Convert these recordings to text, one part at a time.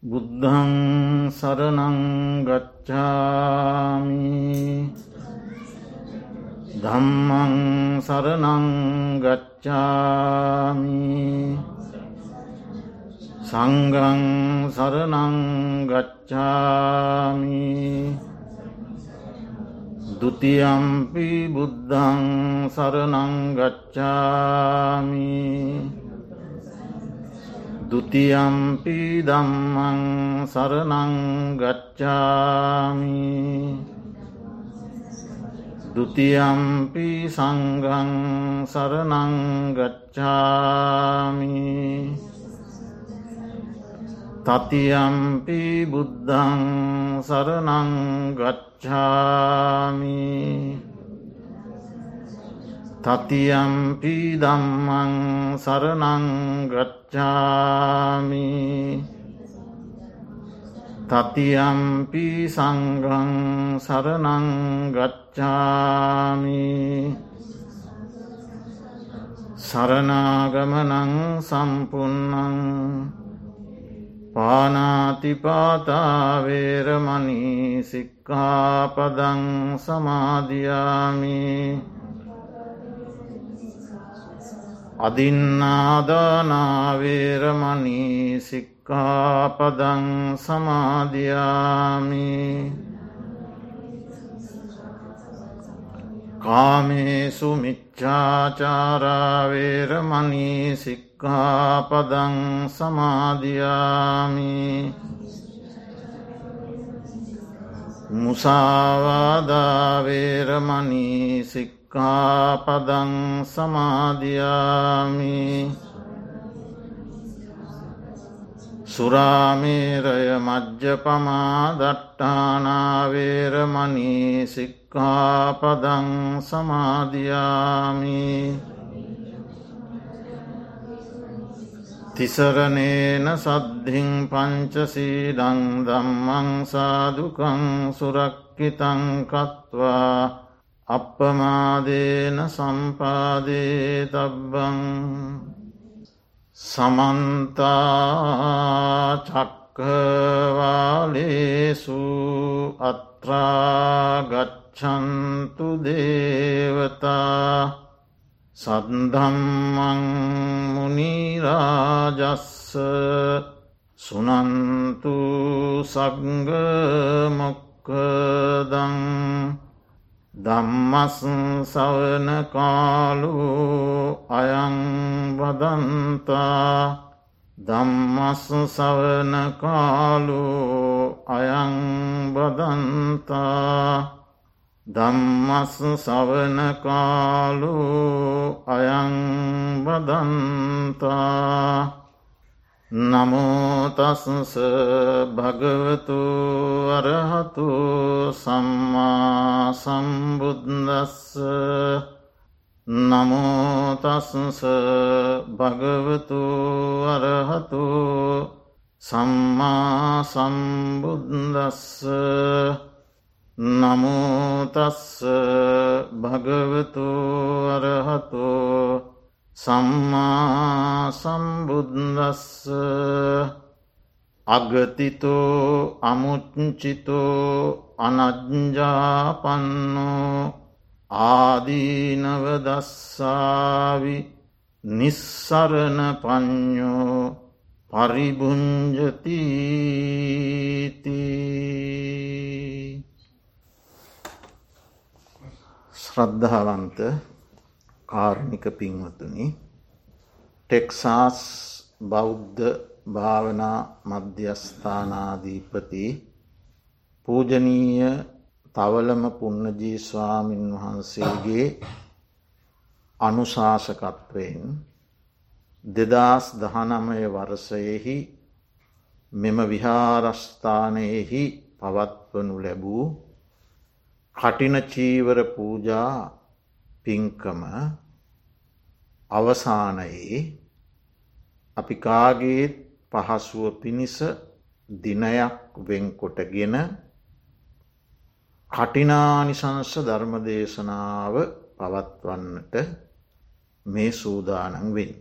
බුද්ධං සරනංගච්ඡාමි ධම්මං සරනංගච්ඡාමි සංගං සරනංගච්ඡාමි දුතියම්පි බුද්ධං සරනංගච්ඡාමි දුතියම්පි දම්මං සරනංගච්ඡාමි දුතියම්පි සංගං සරනංගච්ඡාමි තතියම්පි බුද්ධං සරනංගච්ඡාමි තතියම්පි දම්මං සරනංගච්ඡාමි තතියම්පි සංගං සරනංගච්ඡාමි සරනාගමනං සම්පන්නං පානාතිපාතාවේරමනී සික්කාපදං සමාධයාමී අදින්නාදානාවේරමනී සික්කාපදං සමාධයාමි කාමේසු මිච්චාචාරාවේරමනී සික්කාපදං සමාධයාමි මුසාවාදාවේරමනී සික් සික්කාපදං සමාධයාමි සුරාමේරය මජ්්‍ය පමාදට්ටානාවේරමනී සික්කාපදං සමාධයාමි තිසරණේන සද්ධින් පංචසීඩං දම්මං සාදුකං සුරක්කිතංකත්වා අපපමාදේන සම්පාදේ තබ්බං සමන්තාචක්කවාලේසු අත්‍රාගච්ඡන්තු දේවතා සද්ධම්මං මුනිරාජස්ස සුනන්තු සග්ගමොක්කදං දම්මස් සවන කාලු අයං වදන්තා. දම්මස් සවන කාලු අයං බදන්තා දම්මස් සවන කාලු අයං බදන්තා නමෝතස්ස භගවතු අරහතු සම්මා සම්බුද්දස්ස නමෝතස්ස භගවතු අරහතු සම්මා සම්බුද්දස්ස නමෝතස්ස භගවතු අරහතෝ සම්මා සම්බුද්දස්ස අගතිතෝ අමුච්චිතෝ අනජ්ජාපන්නෝ ආදීනවදස්සාවි නිස්සරණ පඥ්ඥෝ පරිභුංජතීති ශ්‍රද්ධාවන්ත කාර්මික පින්වතුනි ටෙක්සාස් බෞද්ධ භාවනා මධ්‍යස්ථානාධීපති පූජනීය තවලම පුන්නජී ස්වාමීන් වහන්සේගේ අනුශාසකත්වයෙන් දෙදස් දහනමය වර්සයෙහි මෙම විහාරස්ථානයෙහි පවත්වනු ලැබූ කටිනචීවර පූජා පින්කම අවසානයේ අපි කාගේත් පහසුව පිණිස දිනයක් වෙන්කොටගෙන කටිනානිසංස ධර්මදේශනාව පවත්වන්නට මේ සූදානන් වෙන්.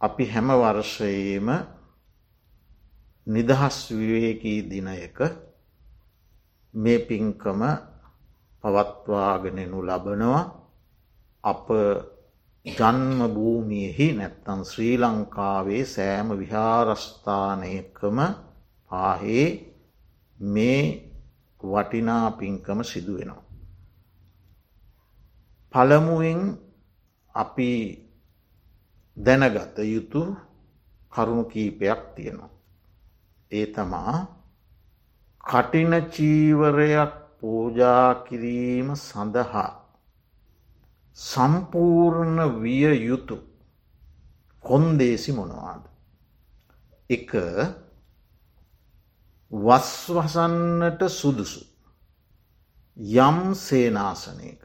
අපි හැම වර්ෂයේම නිදහස් විවේකී දිනයක මේ පින්කම පවත්වාගෙනනු ලබනවා අප ජන්ම භූමියෙහි නැත්තන් ශ්‍රී ලංකාවේ සෑම විහාරස්ථානයකම පාහේ මේ වටිනා පින්කම සිදුවෙනවා. පළමුුවෙන් අපි දැනගත යුතු කරුණු කීපයක් තියෙනවා. ඒ තමා කටින චීවරයක් පූජා කිරීම සඳහා සම්පූර්ණ විය යුතු කොන්දේසි මොනවාද. එක වස්වසන්නට සුදුසු යම් සේනාසනයක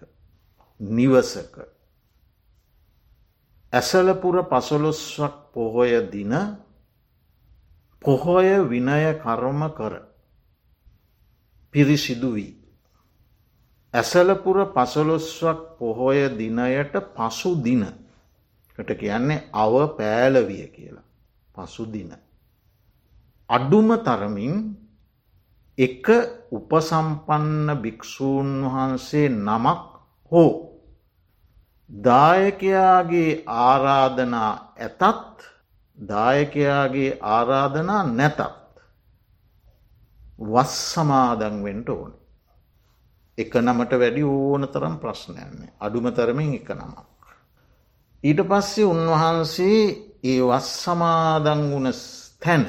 නිවසක ඇසලපුර පසොලොස්වක් පොහොය දින පොහොය විනය කර්ම කර පිරිසිදු වී. ඇසලපුර පසොලොස්වක් පොහොය දිනයට පසු දිනකට කියන්නේ අව පෑලවිය කියලා පසු දින. අඩුම තරමින් එක උපසම්පන්න භික්‍ෂූන් වහන්සේ නමක් හෝ දායකයාගේ ආරාධනා ඇතත් දායකයාගේ ආරාධනා නැතත් වස් සමාදංවෙන්ට ඕන. එක නමට වැඩි ඕන තරම් ප්‍රශ්නයන්නේ අඩුම තරමින් එක නමක්. ඊට පස්සේ උන්වහන්සේ ඒ වස් සමාදං වුණ තැන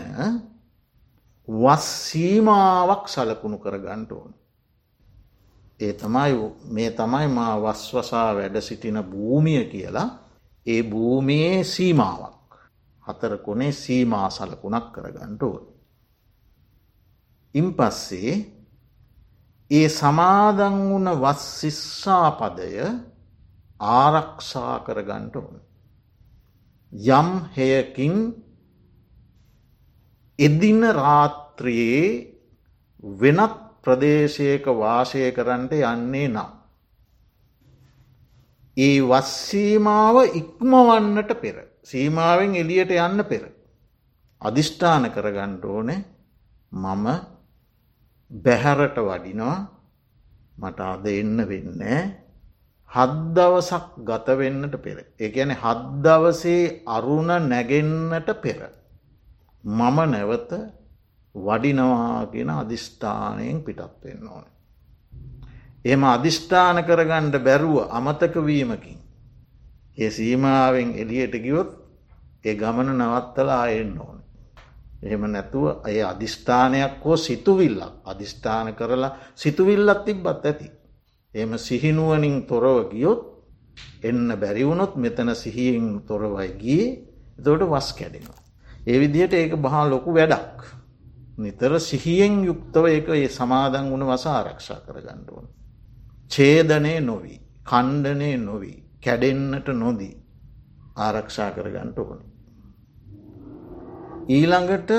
වස් සීමාවක් සලකුණු කර ගන්ට ඕන. ඒ තමයි මේ තමයි මා වස්වසා වැඩ සිටින භූමිය කියලා ඒ භූමියයේ සීමාවක් හතර කොනේ සීමා සලකුණක් කරගන්නට ඕන. ඉන් පස්සේ ඒ සමාදන් වුණ වස් ශිස්සාපදය ආරක්ෂා කරගන්නට ඕන. යම් හෙයකින් එදින රාත්‍රයේ වෙනත් ප්‍රදේශයක වාසය කරන්නට යන්නේ නම්. ඒ වස්සීමාව ඉක්මවන්නට පෙර සීමාවෙන් එලියට යන්න පෙර. අධිෂ්ඨාන කරගණ්ඩ ඕනේ මම බැහැරට වඩිනවා මට අද එන්න වෙන්නේ හද්දවසක් ගතවෙන්නට පෙර. එකන හද්දවසේ අරුණ නැගෙන්න්නට පෙර. මම නැවත වඩිනවාගෙන අධිෂ්ඨානයෙන් පිටත් වෙන්න ඕන. එම අධිෂ්ඨාන කරගණ්ඩ බැරුව අමතක වීමකින්. ඒ සීමාවෙන් එලියට ගියොත් ඒ ගමන නවත්තලා එන්න ඕන. එහෙම නැතුව ඇය අධිෂ්ඨානයක් හෝ සිතුවිල්ලක් අධිෂ්ඨාන කරලා සිතුවිල්ලත් තිබ්බත් ඇති. එම සිහිනුවනින් තොරව ගියොත් එන්න බැරිවුණොත් මෙතන සිහියෙන් තොරවයි ගිය එතවට වස් කැඩෙනවා. ඒ විදිහට ඒක බහා ලොකු වැඩක්. නිතර සිහියෙන් යුක්තව එක ඒ සමාදන් වුණ වස ආරක්ෂා කරගණ්ඩුවන්. ඡේදනය නොවී කණ්ඩනය නොවී කැඩෙන්න්නට නොදී ආරක්ෂා කරගන්නට ඕන. ඊළඟට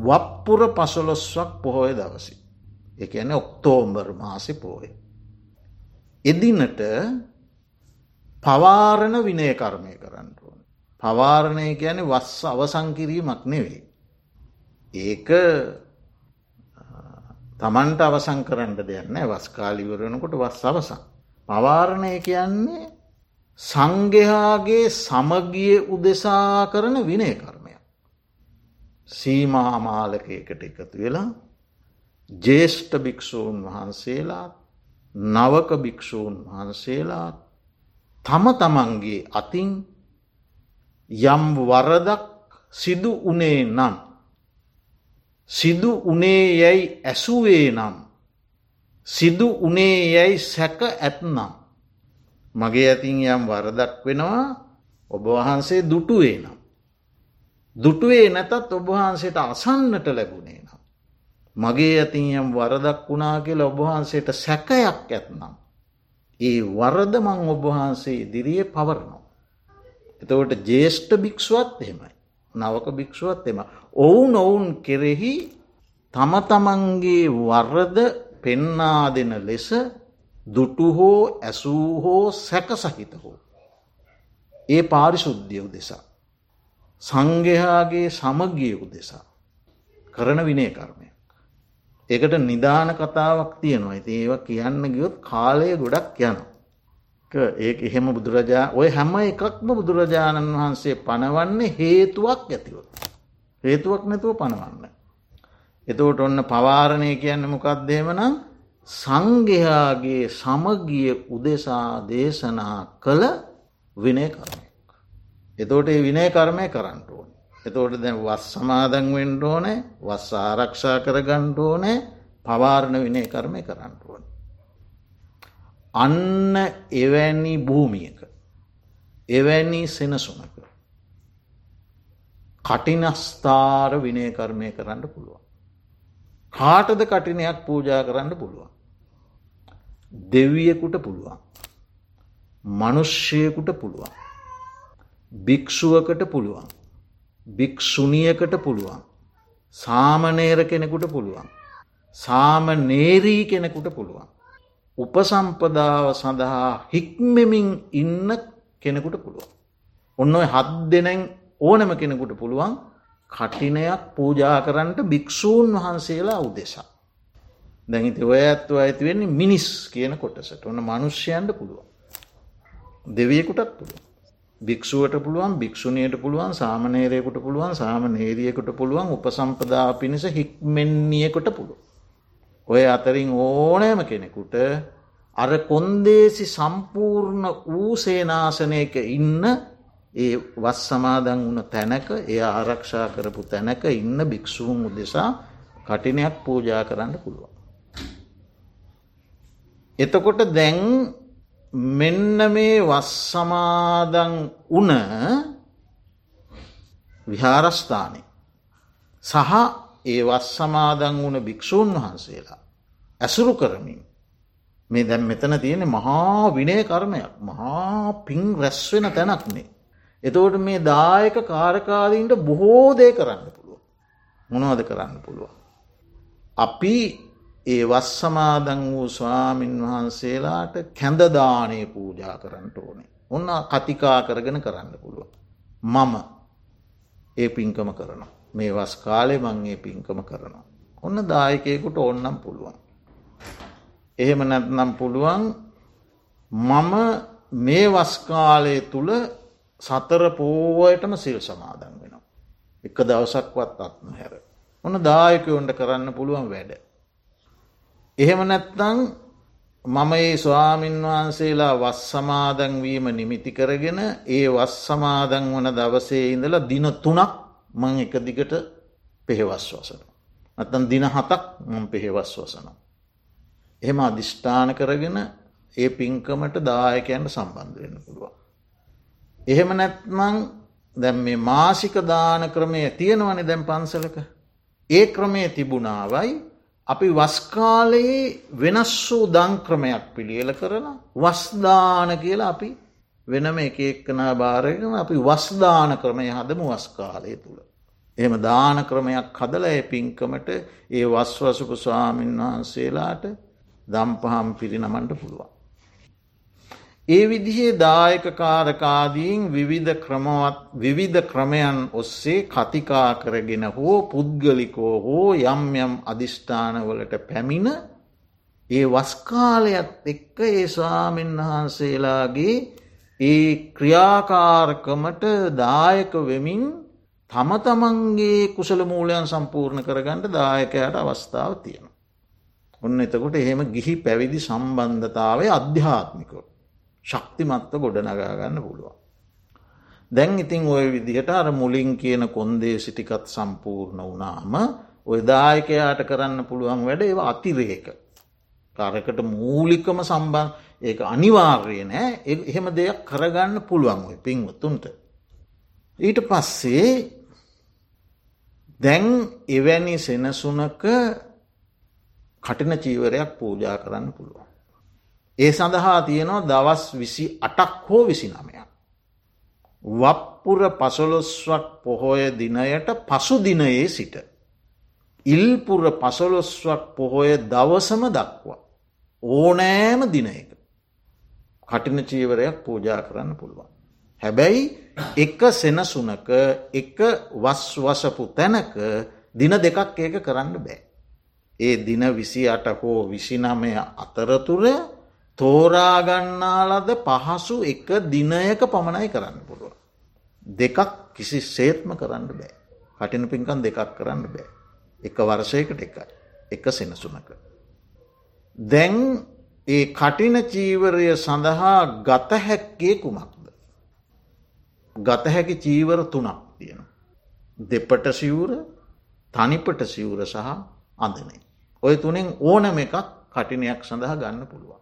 වප්පුර පසොලොස්වක් පොහොය දවසි. එකන ඔක්තෝම්බර් මාසි පෝය. එදිනට පවාරණ විනය කර්මය කරන්න ඕන. පවාරණය කියන වස් අවසංකිරීමක් නෙවෙයි. ඒක තමන්ට අවසං කරන්න දෙයන්න වස්කාලිවරෙනකොට වස් අවසං. පවාරණය කියන්නේ සංඝයාගේ සමගිය උදෙසා කරන විනය කර්මය. සීමාමාලකයකට එකතු වෙලා ජේෂ්ඨ භික්‍ෂූන් වහන්සේලාත් නවක භික්‍ෂූන් වහන්සේලාත් තම තමන්ගේ අතින් යම් වරදක් සිදු උනේ නම් සිදු උනේ යැයි ඇසුවේ නම් සිදු උනේ යැයි සැක ඇත්නම්. මගේ ඇතින් යම් වරදක් වෙනවා ඔබ වහන්සේ දුටුවේ නම්. දුටුවේ නැතත් ඔබවහන්සේට අසන්නට ලැබුණේ නම්. මගේ ඇතින් යම් වරදක් වුණා කියලා ඔබවහන්සේට සැකයක් ඇත්නම්. ඒ වරද මං ඔබවහන්සේ ඉදිරියේ පවරනවා. එතවට ජේෂ්ඨ භික්ෂුවත් එහෙමයි. නවක භික්ෂුවත් එම. ඔවුන් ඔවුන් කෙරෙහි තම තමන්ගේ වරද පෙන්නා දෙන ලෙස දුටු හෝ ඇසූ හෝ සැක සහිත හෝ. ඒ පාරිශුද්ධියව දෙසා. සංඝයාගේ සමගිය උදෙසා කරන විනය කර්මයක්. ඒකට නිධාන කතාවක් තියෙනවා ඇති ඒවා කියන්න ගියොත් කාලය ගොඩක් යනවා. ඒ එහෙම බුදුරජා ඔය හැම එකක්ම බුදුරජාණන් වහන්සේ පනවන්නේ හේතුවක් ඇතිව. හේතුවක් නැතුව පනවන්න. එතවට ඔන්න පවාරණය කියන්න මොකක්දේවනම් සංඝයාගේ සමගිය උදෙසා දේශනා කළ විනය කර්මයක්. එතෝට ඒ විනය කර්මය කරන්නට ඕන. එතෝට දැන් වස් සමාදන් වෙන්ඩ ඕනෑ වස් ආරක්ෂා කර ගණ්ඩ ඕනෑ පවාරණ විනය කර්මය කරන්නට ඕන. අන්න එවැනි භූමියක එවැනි සෙනසුනක කටිනස්ථාර විනය කර්මය කරන්න පුළුවන්. කාටද කටිනයක් පූජා කරන්න පුළුවන්. දෙවියෙකුට පුළුවන්. මනුෂ්‍යයකුට පුළුවන්. භික්‍ෂුවකට පුළුවන්. භික්‍ෂුණියකට පුළුවන්. සාමනේර කෙනෙකුට පුළුවන්. සාම නේරී කෙනෙකුට පුළුවන්. උපසම්පදාව සඳහා හික්මමින් ඉන්න කෙනෙකුට පුළුවන්. ඔන්න ඔය හත් දෙනෙන් ඕනම කෙනෙකුට පුළුවන් කටිනයක් පූජා කරන්නට භික්‍ෂූන් වහන්සේලා උදෙසා. දැහිති ඔය ඇත්ව ඇති වෙන්නේ මිනිස් කියන කොටසට ඔන්න මනුෂ්‍යයන්ට පුළුවන්. දෙවියකුටත් පුළුවන්. භික්ෂුවට පුළුවන් භික්ෂුණයට පුළුවන් සාමනේරයකුට පුළුවන් සාම නේරියකුට පුළුවන් උපසම්පදා පිණිස හික්මෙන්නියකොට පුළුව. ඔය අතරින් ඕනෑම කෙනෙකුට අර කොන්දේසි සම්පූර්ණ වූ සේනාසනයක ඉන්න ඒ වස් සමාදන් වුණ තැනක එය ආරක්ෂා කරපු තැනක ඉන්න භික්‍ෂූන් උදෙසා කටිනයක් පූජා කරන්න පුළුවන්. එතකොට දැන් මෙන්න මේ වස් සමාදන් වන විහාරස්ථානය සහ ඒ වස් සමාදන් වන භික්‍ෂූන් වහන්සේලා ඇසුරු කරමින් මේ දැම් මෙතන තියෙන මහා විනය කර්මයක් මහා පින් රැස්වෙන තැනක්නේ. එතවට මේ දායක කාරකාදීන්ට බොහෝ දේ කරන්න පුළුව. මොනවද කරන්න පුළුව. අපි ඒ වස් සමාදන් වූ ස්වාමීන් වහන්සේලාට කැඳදානය පූජා කරන්නට ඕනේ. ඔන්න කතිකා කරගෙන කරන්න පුළුව. මම ඒ පින්කම කරනවා. මේ වස් කාලෙ මං ඒ පින්කම කරනවා. ඔන්න දායකයකුට ඔන්නම් පුළුවන්. එහෙම නැත්නම් පුළුවන් මම මේ වස්කාලය තුළ සතර පෝවයටම සිල් සමාදන් වෙනවා. එක දවසක්වත් අත්න හැර. ඔන්න දායකයොන්ට කරන්න පුළුවන් වැඩ. එහෙම නැත්තං මම ඒ ස්වාමීන් වහන්සේලා වස් සමාදන්වීම නිමිති කරගෙන ඒ වස් සමාදන් වන දවසේ ඉඳලා දින තුනක් මං එක දිගට පෙහෙවස් වසන. අතන් දින හතක් මං පෙහෙවස් වසනවා. එහෙම අධිෂ්ඨාන කරගෙන ඒ පින්කමට දායකයන්ට සම්බන්ධ වෙන්න පුළුවන්. එහෙම නැත්මං දැම් මේ මාසික දාන ක්‍රමය තියෙනවනි දැම් පන්සලක. ඒ ක්‍රමය තිබුණාවයි අපි වස්කාලයේ වෙනස් වූ දංක්‍රමයක් පිළියල කරන වස්දාන කියලා අපි වෙනම එක එක්කනා භාරයකන අපි වස්දාන ක්‍රමය හදම වස්කාලය තුළ. එම දාන ක්‍රමයක් හදල ඒ පින්කමට ඒ වස්වසුපු ස්වාමීන් වහන්සේලාට දම්පහම් පිරිනමන්ට පුළුවන්. ඒ විදිහේ දායක කාරකාදීන් විවිධ ක්‍රමවත් විවිධ ක්‍රමයන් ඔස්සේ කතිකා කරගෙන හෝ පුද්ගලිකෝ හෝ යම් යම් අධිෂ්ඨානවලට පැමිණ ඒ වස්කාලයත් එක්ක ඒ ස්වාමීන් වහන්සේලාගේ ඒ ක්‍රියාකාරකමට දායක වෙමින් තම තමන්ගේ කුසල මූලයන් සම්පූර්ණ කරගන්නට දායකයට අවස්ථාව තියෙන. ඔන්න එතකොට එහෙම ගිහි පැවිදි සම්බන්ධතාවය අධ්‍යාත්මිකෝ. ශක්තිමත්ව ගොඩනගාගන්න පුළුවන්. දැන් ඉතින් ඔය විදිහට අර මුලින් කියන කොන්දේ සිටිකත් සම්පූර්ණ වනාම ඔය දායකයාට කරන්න පුළුවන් වැඩ ඒවා අතිරේක. කරකට මූලිකම සම්බන් ඒක අනිවාර්ය නෑ එහෙම දෙයක් කරගන්න පුළුවන් ඔය පින්වතුන්ට. ඊට පස්සේ දැන් එවැනි සෙනසුනක කටින චීවරයක් පූජා කරන්න පුළුවන්. ඒ සඳහා තියෙනවා දවස් විසි අටක් හෝ විසි නමයක්. වප්පුර පසොලොස්වක් පොහොය දිනයට පසු දිනයේ සිට. ඉල්පුර පසොලොස්වක් පොහොය දවසම දක්වා. ඕනෑම දිනයක. කටින චීවරයක් පූජා කරන්න පුළුවන්. හැබැයි එක සෙනසුනක එක වස්වසපු තැනක දින දෙකක් ඒක කරන්න බෑ. ඒ දින විසි අට හෝ විසිනමය අතරතුර තෝරාගන්නාලද පහසු එක දිනයක පමණයි කරන්න පුළුව. දෙකක් කිසි සේත්ම කරන්න බෑ. කටින පින්කන් දෙකක් කරන්න බෑ. එක වර්ෂයකට එකයි. එක සෙනසුනක. දැන් ඒ කටින චීවරය සඳහා ගත හැක්කේ කුමක්ද. ගත හැකි චීවර තුනක් තියෙන. දෙපට සිවුර තනිපට සිවුර සහ අඳනේ. ඔය තුනෙන් ඕනම එකක් කටිනයක් සඳහා ගන්න පුළුවන්.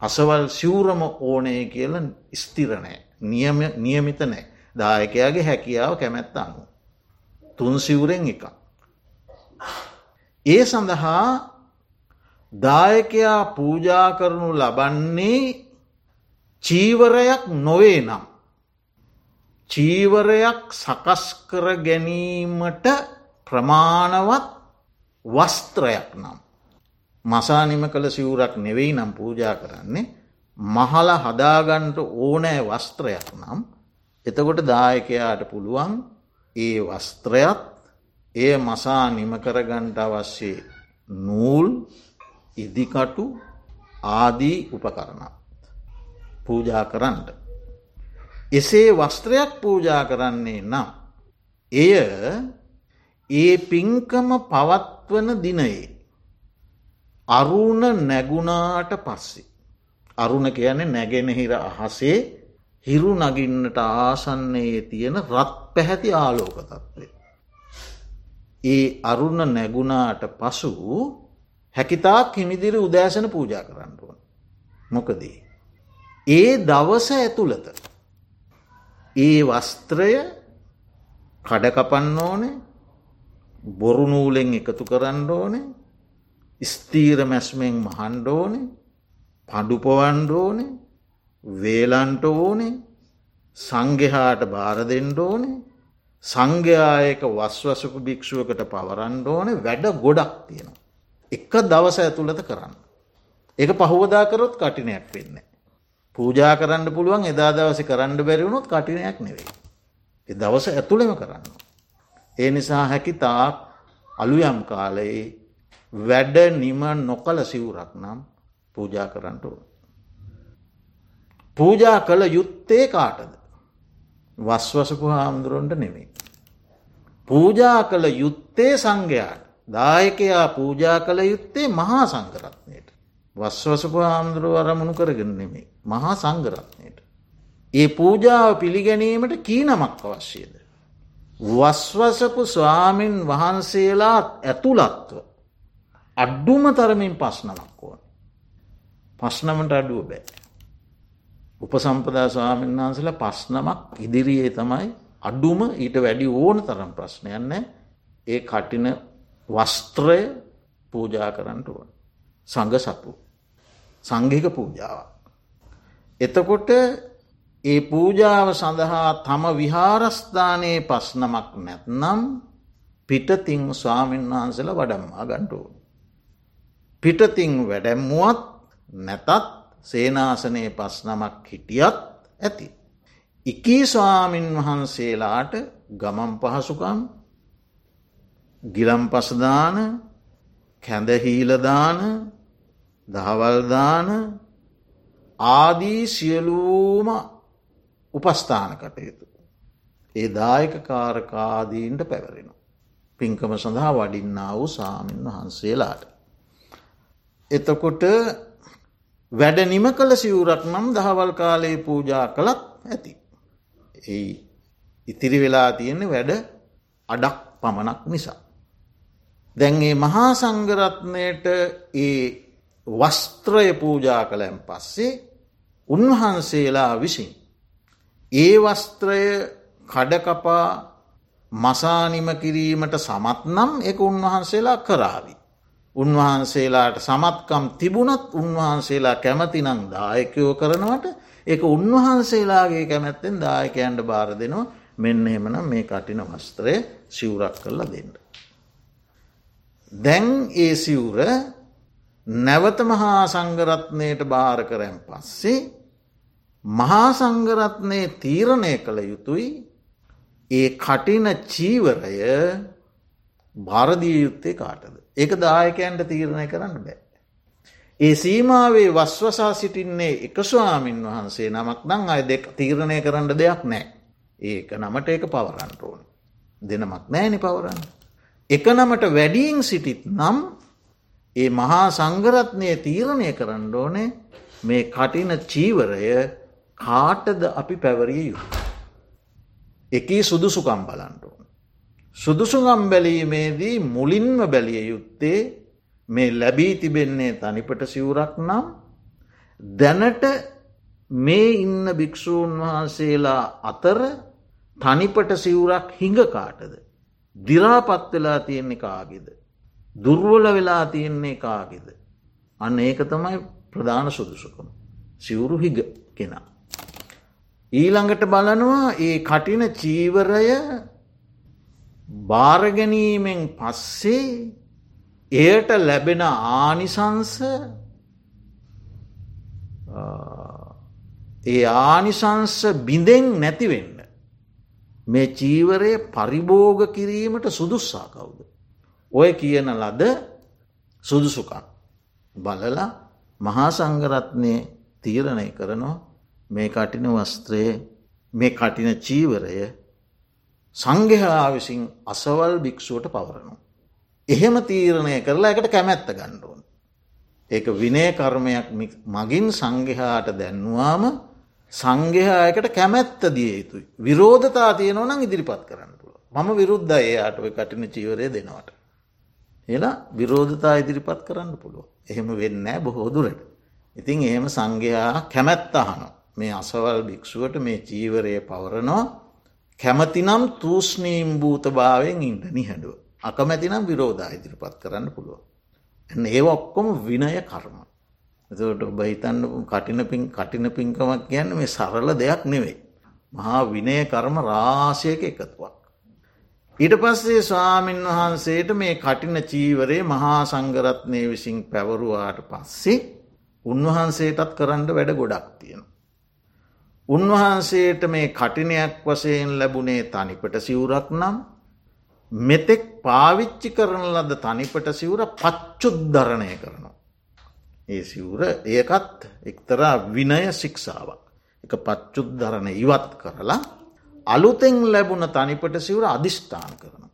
අසවල් සිවුරම ඕනය කියල ස්තිරණෑ නියමිත නෑ දායකයාගේ හැකියාව කැමැත්ත අනු. තුන් සිවුරෙන් එක. ඒ සඳහා දායකයා පූජා කරනු ලබන්නේ චීවරයක් නොවේ නම්. චීවරයක් සකස් කර ගැනීමට ප්‍රමාණවත් වස්ත්‍රයක් නම්. මසානිම කළ සිවුරක් නෙවෙයි නම් පූජා කරන්නේ මහල හදාගන්ට ඕනෑ වස්ත්‍රයක් නම් එතකොට දායකයාට පුළුවන් ඒ වස්ත්‍රයත් එය මසා නිමකරගන්ට අවශ්‍ය නූල් ඉදිකටු ආදී උපකරණත් පූජා කරන්නට. එසේ වස්ත්‍රයක් පූජා කරන්නේ නම් එය ඒ පින්කම පවත්වන දිනයේ අරුණ නැගුණාට පස්සේ. අරුණ කියන්නේ නැගෙනහිර අහසේ හිරු නගින්නට ආසන්නයේ තියෙන රත් පැහැති ආලෝක තත්ත්වය. ඒ අරුණ නැගුණාට පසු හැකිතාක් හිමිදිරි උදෑසන පූජා කරන්නටුවන්. මොකදී. ඒ දවස ඇතුළත ඒ වස්ත්‍රය කඩකපන්න ඕනේ බොරුනූලෙන් එකතු කරන්න ඕනේ ස්තීර මැස්මෙන් මහන්ඩෝනේ පඩුපවන්ඩෝනේ වේලන්ට ඕනේ සංගෙහාට බාර දෙෙන්ඩෝනේ සංඝයායක වස්වසකු භික්ෂුවකට පවරන්ඩ ඕනේ වැඩ ගොඩක් තියෙනවා. එක දවස ඇතුළත කරන්න. එක පහුවදාකරොත් කටිනයක් වෙන්න. පූජා කරන්න පුළුවන් එදා දවස කරන්න බැරිවුණොත් කටිනයක් නෙවෙයි. එ දවස ඇතුළෙම කරන්න. ඒ නිසා හැකි තාක් අලුයම් කාලයේ වැඩ නිම නොකළ සිවුරක් නම් පූජා කරන්නට ඕන. පූජා කළ යුත්තේ කාටද. වස්වසපු හාමුදුරුවන්ට නෙමේ. පූජා කළ යුත්තේ සංඝයාට දායකයා පූජා කළ යුත්තේ මහා සංගරත්නයට. වස්වසපු හාමුදුරුව අරමුණු කරගෙන නෙමේ මහා සංගරත්නයට. ඒ පූජාව පිළිගැනීමට කීනමක් අවශ්‍යද. වස්වසපු ස්වාමින් වහන්සේලාත් ඇතුළත්ව අඩ්ඩුම තරමින් පස්නමක් ඕන. පස්නමට අඩුව බෑ. උපසම්පදා ස්වාමීන් වහන්සල පස්නමක් ඉදිරියේ තමයි අඩුම ඊට වැඩි ඕන තරම් ප්‍රශ්නයන්න ඒ කටින වස්ත්‍රය පූජා කරන්නට ඕන. සඟ සපු. සංගික පූජාවක්. එතකොට ඒ පූජාව සඳහා තම විහාරස්ථානයේ පස්නමක් නැත්නම් පිටතිං ස්වාමීන් වහන්සල වඩම්මා ගණ්ඩුවන්. පිටතිං වැඩැම්මුවත් නැතත් සේනාසනයේ පස් නමක් හිටියත් ඇති. එකී ස්වාමින් වහන්සේලාට ගමන් පහසුකම් ගිලම් පසදාන කැඳහීලදාන දහවල්දාන ආදී සියලූම උපස්ථාන කටයුතු. ඒ දායක කාරකාදීන්ට පැවරෙන. පින්කම සඳහා වඩින්නා වූ සාමීන් වහන්සේලාට. එතකොට වැඩ නිම කළ සිවුරක් නම් දහවල් කාලයේ පූජා කළත් ඇති. ඒ ඉතිරි වෙලා තියෙන්නේ වැඩ අඩක් පමණක් නිසා. දැන්ගේ මහා සංගරත්නයට ඒ වස්ත්‍රය පූජා කළැන් පස්සේ උන්වහන්සේලා විසින්. ඒ වස්ත්‍රය කඩකපා මසානිම කිරීමට සමත් නම් එක උන්වහන්සේලා කරාවි. උන්වහන්සේලාට සමත්කම් තිබුණත් උන්වහන්සේලා කැමතිනං දායකයෝ කරනවට එක උන්වහන්සේලාගේ කැමැත්තෙන් දායකයන්ට බාර දෙනවා මෙන්න එමනම් මේ කටින වස්ත්‍රය සිවුරක් කරලා දෙන්න. දැන් ඒ සිවුර නැවත මහා සංගරත්නයට භාර කරැන් පස්සේ මහා සංගරත්නය තීරණය කළ යුතුයි ඒ කටින චීවරය භාරදිය යුත්තේ කාටද. ඒක දායකයන්ට තීරණය කරන්න බෑ. ඒ සීමාවේ වස්වසා සිටින්නේ එක ස්වාමින් වහන්සේ නමක් නං අය දෙක් තීරණය කරන්න දෙයක් නෑ. ඒක නමට ඒක පවරන්ට ඕන. දෙනමක් නෑනි පවරන්න. එක නමට වැඩීන් සිටිත් නම් ඒ මහා සංගරත්නය තීරණය කරන්න ඕනේ මේ කටින චීවරය කාටද අපි පැවරිය යුතු. එකී සුදුසුකම් බලන්ට ඕන. සුදුසුගම් බැලීමේදී මුලින්ම බැලිය යුත්තේ මේ ලැබී තිබෙන්නේ තනිපට සිවුරක් නම් දැනට මේ ඉන්න භික්‍ෂූන් වහන්සේලා අතර තනිපට සිවුරක් හිඟ කාටද. දිරාපත් වෙලා තියෙන්නේ කාගෙද. දුර්වල වෙලා තියෙන්නේ කාගෙද. අන්න ඒක තමයි ප්‍රධාන සුදුසුකම. සිවුරු හිග කෙනා. ඊළඟට බලනවා ඒ කටින චීවරය භාරගැනීමෙන් පස්සේ එයට ලැබෙන ආනිසංස ඒ ආනිසංස බිඳෙන් නැතිවෙන්න. මේ චීවරය පරිභෝග කිරීමට සුදුස්සා කවුද. ඔය කියන ලද සුදුසුකම්. බලලා මහා සංගරත්නය තීරණය කරනවා මේ කටින වස්ත්‍රයේ මේ කටින චීවරය සංඝහා විසින් අසවල් භික්‍ෂුවට පවරනු. එහෙම තීරණය කරලා එකට කැමැත්ත ගණ්ඩුවන්. ඒක විනය කර්මයක් මගින් සංඝහාට දැන්වාම සංඝයායකට කැමැත්ත දිය යුතුයි. විරෝධතා තියනවනම් ඉදිරිපත් කරන්න පුළ මම විරුද්ධ ඒයාට ඔය කටින චීවරය දෙනවට. එලා විරෝධතා ඉදිරිපත් කරන්න පුළුව. එහෙම වෙන්නෑ බොහෝදුරට. ඉතින් එහෙම සංඝයා කැමැත්ත අහන මේ අසවල් භික්‍ෂුවට මේ චීවරය පවරනවා කැමතිනම් තූස්නීම් භූත භාවයෙන් ඉන්ට නිහැඩුව. අකමැතිනම් විරෝධ ඉදිරිපත් කරන්න පුළුව. එ ඒ ඔක්කොම විනය කර්ම. එතට ඔබ හිතන්න කටින පින් කටින පින්කමක් කියන්න මේ සරල දෙයක් නෙවෙයි. මහා විනය කර්ම රාශයක එකතුවක්. ඊට පස්සේ ස්වාමීන් වහන්සේට මේ කටින චීවරේ මහා සංගරත්නය විසින් පැවරුවාට පස්සේ උන්වහන්සේටත් කරන්න වැඩ ගොඩක් තියෙන. උන්වහන්සේට මේ කටිනයක් වසයෙන් ලැබුණේ තනිපට සිවුරක් නම් මෙතෙක් පාවිච්චි කරන ලද තනිපට සිවුර පච්චුද්ධරණය කරනවා. ඒ සිවුර ඒකත් එක්තරා විනය ශික්ෂාවක්. එක පච්චුද්ධරණ ඉවත් කරලා අලුතෙන් ලැබුණ තනිපට සිවුර අධිෂ්ඨාන කරන.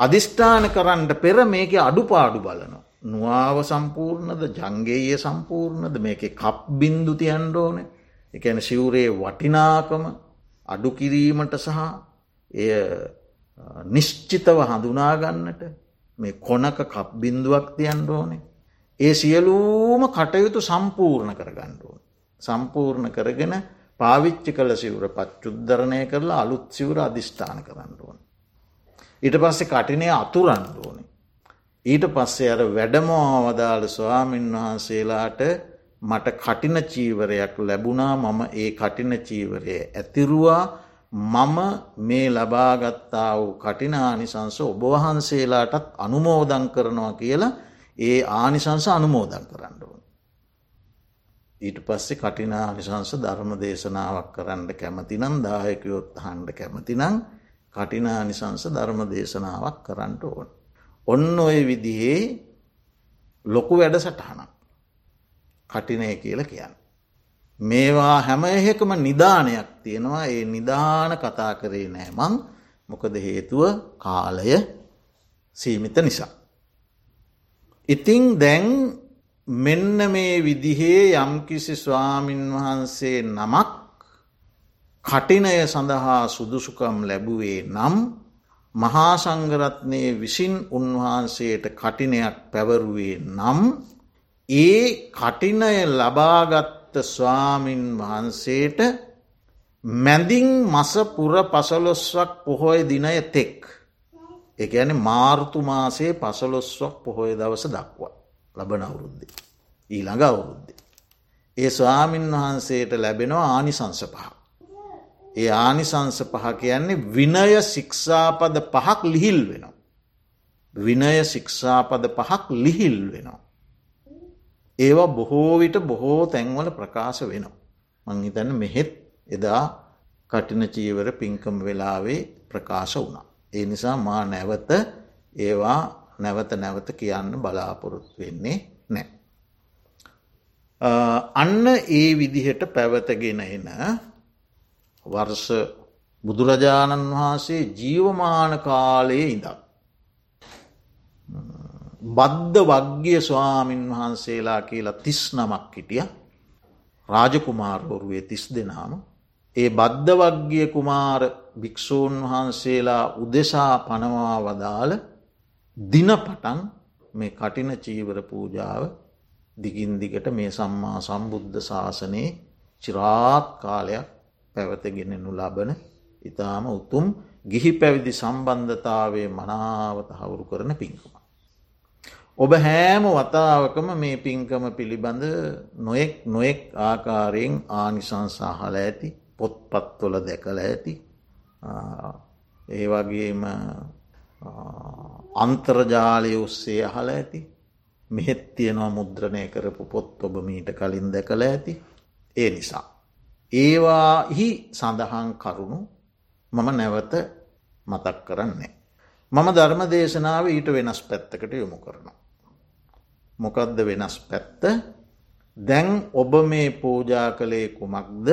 අධිෂ්ඨාන කරන්නට පෙර මේක අඩුපාඩු බලනවා. නුවාව සම්පූර්ණද ජංගේය සම්පූර්ණද මේක කප් බින්දු තියන්ඩ ඕන. එකන සිවුරේ වටිනාකම අඩු කිරීමට සහ එය නිශ්චිතව හඳුනාගන්නට මේ කොනක කප් බින්දුවක් තියන්ඩ ඕනේ. ඒ සියලූම කටයුතු සම්පූර්ණ කරගණ්ඩුවන් සම්පූර්ණ කරගෙන පාවිච්චි කළ සිවුර පච්චුද්ධරණය කරලා අලුත් සිවුර අධිෂ්ඨාන කරන්නඩුවන් ඊට පස්සේ කටිනය අතුරන්ඩුවනේ ඊට පස්සේ අර වැඩමෝ අවදාළ ස්වාමීන් වහන්සේලාට මට කටින චීවරයක් ලැබුණා මම ඒ කටින චීවරය ඇතිරුවා මම මේ ලබාගත්තා වූ කටිනානිසංස ඔබවහන්සේලාටත් අනුමෝදන් කරනවා කියලා ඒ ආනිසංස අනුමෝදන් කරන්න ඕන. ඊට පස්සේ කටිනානිසංස ධර්ම දේශනාවක් කරන්න කැමතිනම් දායකයොත් හන්ඩ කැමතිනම් කටිනානිසංස ධර්ම දේශනාවක් කරන්නට ඕන. ඔන්න ඔය විදිහේ ලොකු වැඩ සටහනක් කටිනය කියල කියන්න. මේවා හැම එහෙකම නිධානයක් තියෙනවා ඒ නිධාන කතා කරේ නෑමං මොකද හේතුව කාලය සීමිත නිසා. ඉතිං දැන් මෙන්න මේ විදිහේ යම්කිසි ස්වාමින් වහන්සේ නමක් කටිනය සඳහා සුදුසුකම් ලැබුවේ නම් මහා සංගරත්නය විසින් උන්වහන්සේට කටිනයක් පැවරුවේ නම් ඒ කටිනය ලබාගත්ත ස්වාමින් වහන්සේට මැදින් මසපුර පසලොස්වක් පොහොය දිනය තෙක්. එක ඇන මාර්තු මාසේ පසලොස්වක් පොහොය දවස දක්වා ලබන අවුරුද්දේ. ඊළඟ අවුරුද්දේ. ඒ ස්වාමින් වහන්සේට ලැබෙනවා ආනිසංස පහ. ඒ ආනිසංස පහ කියන්නේ විනය ශික්ෂාපද පහක් ලිහිල් වෙනවා. විනය ශික්ෂාපද පහක් ලිහිල් වෙනවා. ඒවා බොහෝවිට බොහෝ තැන්වල ප්‍රකාශ වෙනවා. මංහිතන්න මෙහෙත් එදා කටින චීවර පින්කම වෙලාවේ ප්‍රකාශ වුණා. ඒ නිසා මා නැවත ඒවා නැවත නැවත කියන්න බලාපොරොත්තු වෙන්නේ නෑ. අන්න ඒ විදිහට පැවතගෙන එන වර්ෂ බුදුරජාණන් වහන්සේ ජීවමාන කාලයේ ඉඳක්. බද්ධ වග්ගිය ස්වාමීන් වහන්සේලා කියලා තිස් නමක් හිටිය රාජකුමාරවරුවේ තිස් දෙනාම ඒ බද්ධ වග්ගිය කුමාර භික්‍ෂූන් වහන්සේලා උදෙසා පනවා වදාළ දිනපටන් මේ කටින චීවර පූජාව දිගින් දිගට මේ සම්මා සම්බුද්ධ ශාසනයේ චිරාත් කාලයක් පැවතගෙනෙනු ලබන ඉතාම උතුම් ගිහි පැවිදි සම්බන්ධතාවේ මනාවත හවුරු කරන පින්කම. ඔබ හෑම වතාවකම මේ පින්කම පිළිබඳ නොයෙක් නොයෙක් ආකාරයෙන් ආනිසංසාහල ඇති පොත්පත්වොල දැකල ඇති ඒ වගේම අන්තර්ජාලය ඔස්සේ අහල ඇති මෙහෙත් තියෙනවා මුද්‍රණය කරපු පොත් ඔබ මීට කලින් දැකළ ඇති ඒ නිසා. ඒවාහි සඳහන් කරුණු මම නැවත මතක් කරන්නේ. මම ධර්ම දේශනාව ඊට වෙනස් පැත්තකට යොමු කරනවා. මොකදද වෙනස් පැත්ත දැන් ඔබ මේ පූජා කළේ කුමක්ද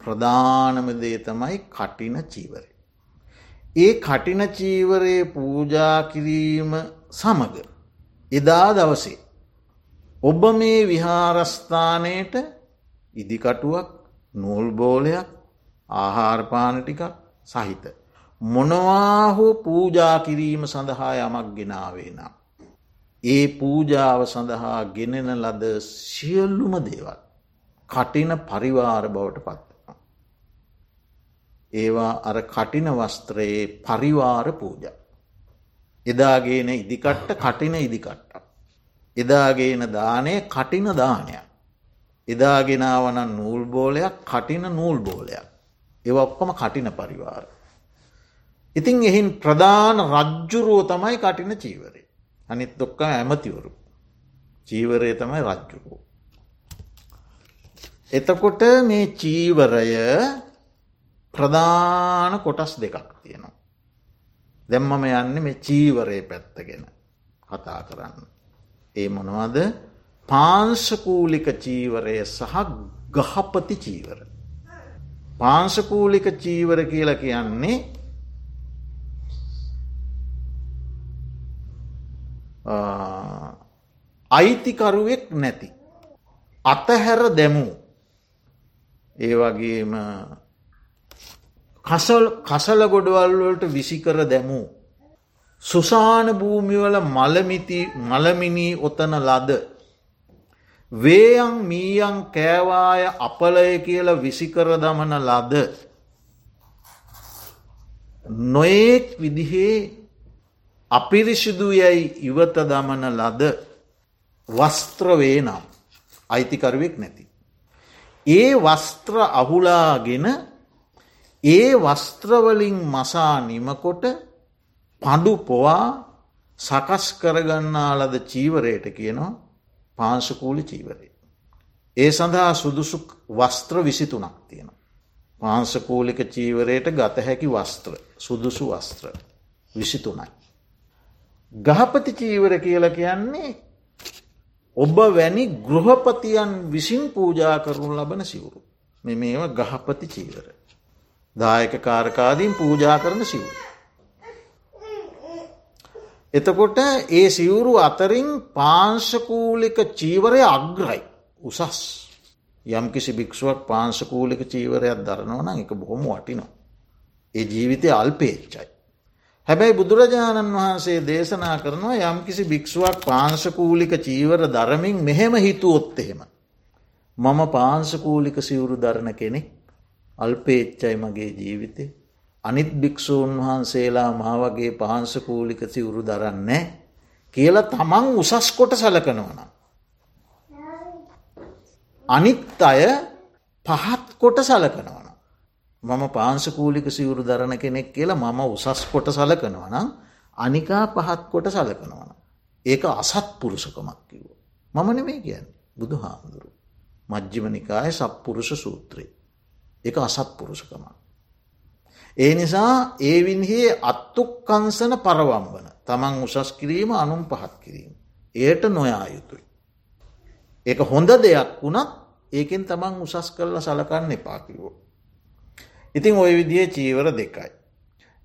ප්‍රධානම දේ තමයි කටින චීවරය. ඒ කටින චීවරයේ පූජා කිරීම සමග එදා දවසේ. ඔබ මේ විහාරස්ථානයට ඉදිකටුවක් නූල් බෝලයක් ආහාරපාන ටිකක් සහිත. මොනවා හෝ පූජා කිරීම සඳහා යමක් ගෙනාවේ නම්. ඒ පූජාව සඳහා ගෙනෙන ලද සියල්ලුම දේවල් කටින පරිවාර බවට පත්. ඒවා අර කටින වස්ත්‍රයේ පරිවාර පූජ. එදාගේන ඉදිකට්ට කටින ඉදිකට්ට. එදාගේන දානය කටින දානයක්. එදාගෙනාවන නූල් බෝලයක් කටින නූල් බෝලයක්. ඒ ඔක්කොම කටින පරිවාර. ඉතින් එහින් ප්‍රධාන රජ්ජුරුව තමයි කටින චීවරේ. අනිත් දොක්ක ඇමතිවරු. චීවරය තමයි රජ්ජුරුව. එතකොට මේ චීවරය ප්‍රධාන කොටස් දෙකක් තියෙනවා. දැම්මම යන්න මේ චීවරය පැත්තගෙන කතා කරන්න. ඒ මොනවද පාංශකූලික චීවරය සහ ගහපති චීවර. පාංශකූලික චීවර කියල කියන්නේ අයිතිකරුවෙක් නැති. අතහැර දැමූ ඒ වගේම කසල් කසල ගොඩවල්වලට විසිකර දැමූ. සුසාන භූමිවල මලමිති මලමිනී ඔතන ලද. වේයන් මීයන් කෑවාය අපලය කියල විසිකර දමන ලද. නොයෙක් විදිහේ අපිරිසිදු යැයි ඉවත දමන ලද වස්ත්‍රවේ නම් අයිතිකරුවෙක් නැති. ඒ වස්ත්‍ර අහුලාගෙන ඒ වස්ත්‍රවලින් මසා නිමකොට පඩු පොවා සකස් කරගන්නාලද චීවරයට කියනවා පාංශකූලි චීවරය. ඒ සඳහා සුදුසු වස්ත්‍ර විසිතුනක් තියෙන. පාංශකූලික චීවරයට ගත හැකි වස්ත්‍ර සුදුසු වස්ත්‍ර විසිතුනයි. ගහපති චීවර කියල කියන්නේ ඔබ වැනි ගෘහපතියන් විසින් පූජා කරුණු ලබන සිවුරු මෙ මේවා ගහපති චීවර. දායක කාරකාදීන් පූජා කරන සිවුරු. එතකොට ඒ සිවුරු අතරින් පාංශකූලික චීවරය අග්‍රයි උසස් යම් කිසි භික්ෂුවක් පාංශකූලික චීවරයක් දරනවන එක බොහොම වටිනවා. ඒ ජීවිතය අල්පේච්චයි. හැබැයි බුදුරජාණන් වහන්සේ දේශනා කරනවා යම් කිසි භික්ෂුවක් පාංශකූලික චීවර දරමින් මෙහෙම හිතුවොත් එහෙම. මම පාංශකූලික සිවුරු දරණ කෙනෙක් අල්පේච්චයි මගේ ජීවිතේ අනිත් භික්‍ෂූන් වහන්සේලා මා වගේ පහන්සකූලික සිවුරු දරන්නේ කියල තමන් උසස් කොට සලකනවන. අනිත් අය පහත් කොට සලකනවන. මම පාංශකූලික සිවුරු දරණ කෙනෙක් කියලා මම උසස් කොට සලකනවනම් අනිකා පහත් කොට සලකනවන. ඒක අසත් පුරුෂකමක් කිව්ව. මම නෙමේ කියන්නේ. බුදු හාමුදුරු. මජ්ජිම නිකාය සප්පුරුෂ සූත්‍රයේ. එක අසත් පුරුෂකම. ඒ නිසා ඒවින්හේ අත්තුක්කංසන පරවම්බන තමන් උසස් කිරීම අනුම් පහත් කිරීම. එයට නොයා යුතුයි. ඒක හොඳ දෙයක් වුණත් ඒකෙන් තමන් උසස් කරලා සලකන්න එපාකිවෝ. ඉතින් ඔය විදිේ චීවර දෙකයි.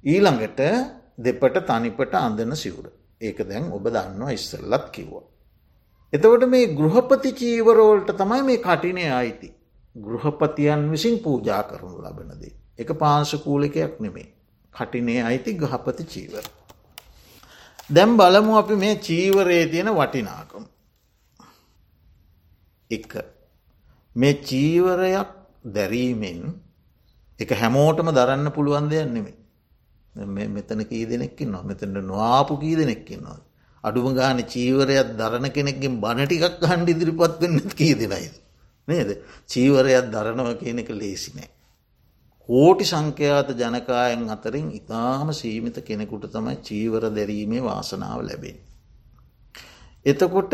ඊළඟට දෙපට තනිපට අඳන සිවුර. ඒක දැන් ඔබ දන්නවා ඉස්සල්ලත් කිව්වා. එතකොට මේ ගෘහපති චීවරෝල්ට තමයි මේ කටිනය අයිති. ගෘහපතියන් විසින් පූජා කරනු ලබනදේ. එක පාංශකූලිකයක් නෙමේ. කටිනේ අයිති ගහපති චීවර. දැම් බලමු අපි මේ චීවරයේ තියෙන වටිනාකම. එක මේ චීවරයක් දැරීමෙන් එක හැමෝටම දරන්න පුළුවන් දෙයක් නෙමේ. මෙතන කී දෙනෙක්කින් නො මෙතට නොආපු කී දෙනෙක්කින්නවා. අඩුම ගාන චීවරයක් දරණ කෙනෙක්ගෙන් බණටිකක් හන්ඩ ඉදිරිපත් වෙන්න කී දෙනයිද. නේද චීවරයක් දරණව කියන එක ලේසි නෑ. කෝටි සංඛ්‍යාත ජනකායන් අතරින් ඉතාම සීමිත කෙනෙකුට තමයි චීවර දැරීමේ වාසනාව ලැබෙන්. එතකොට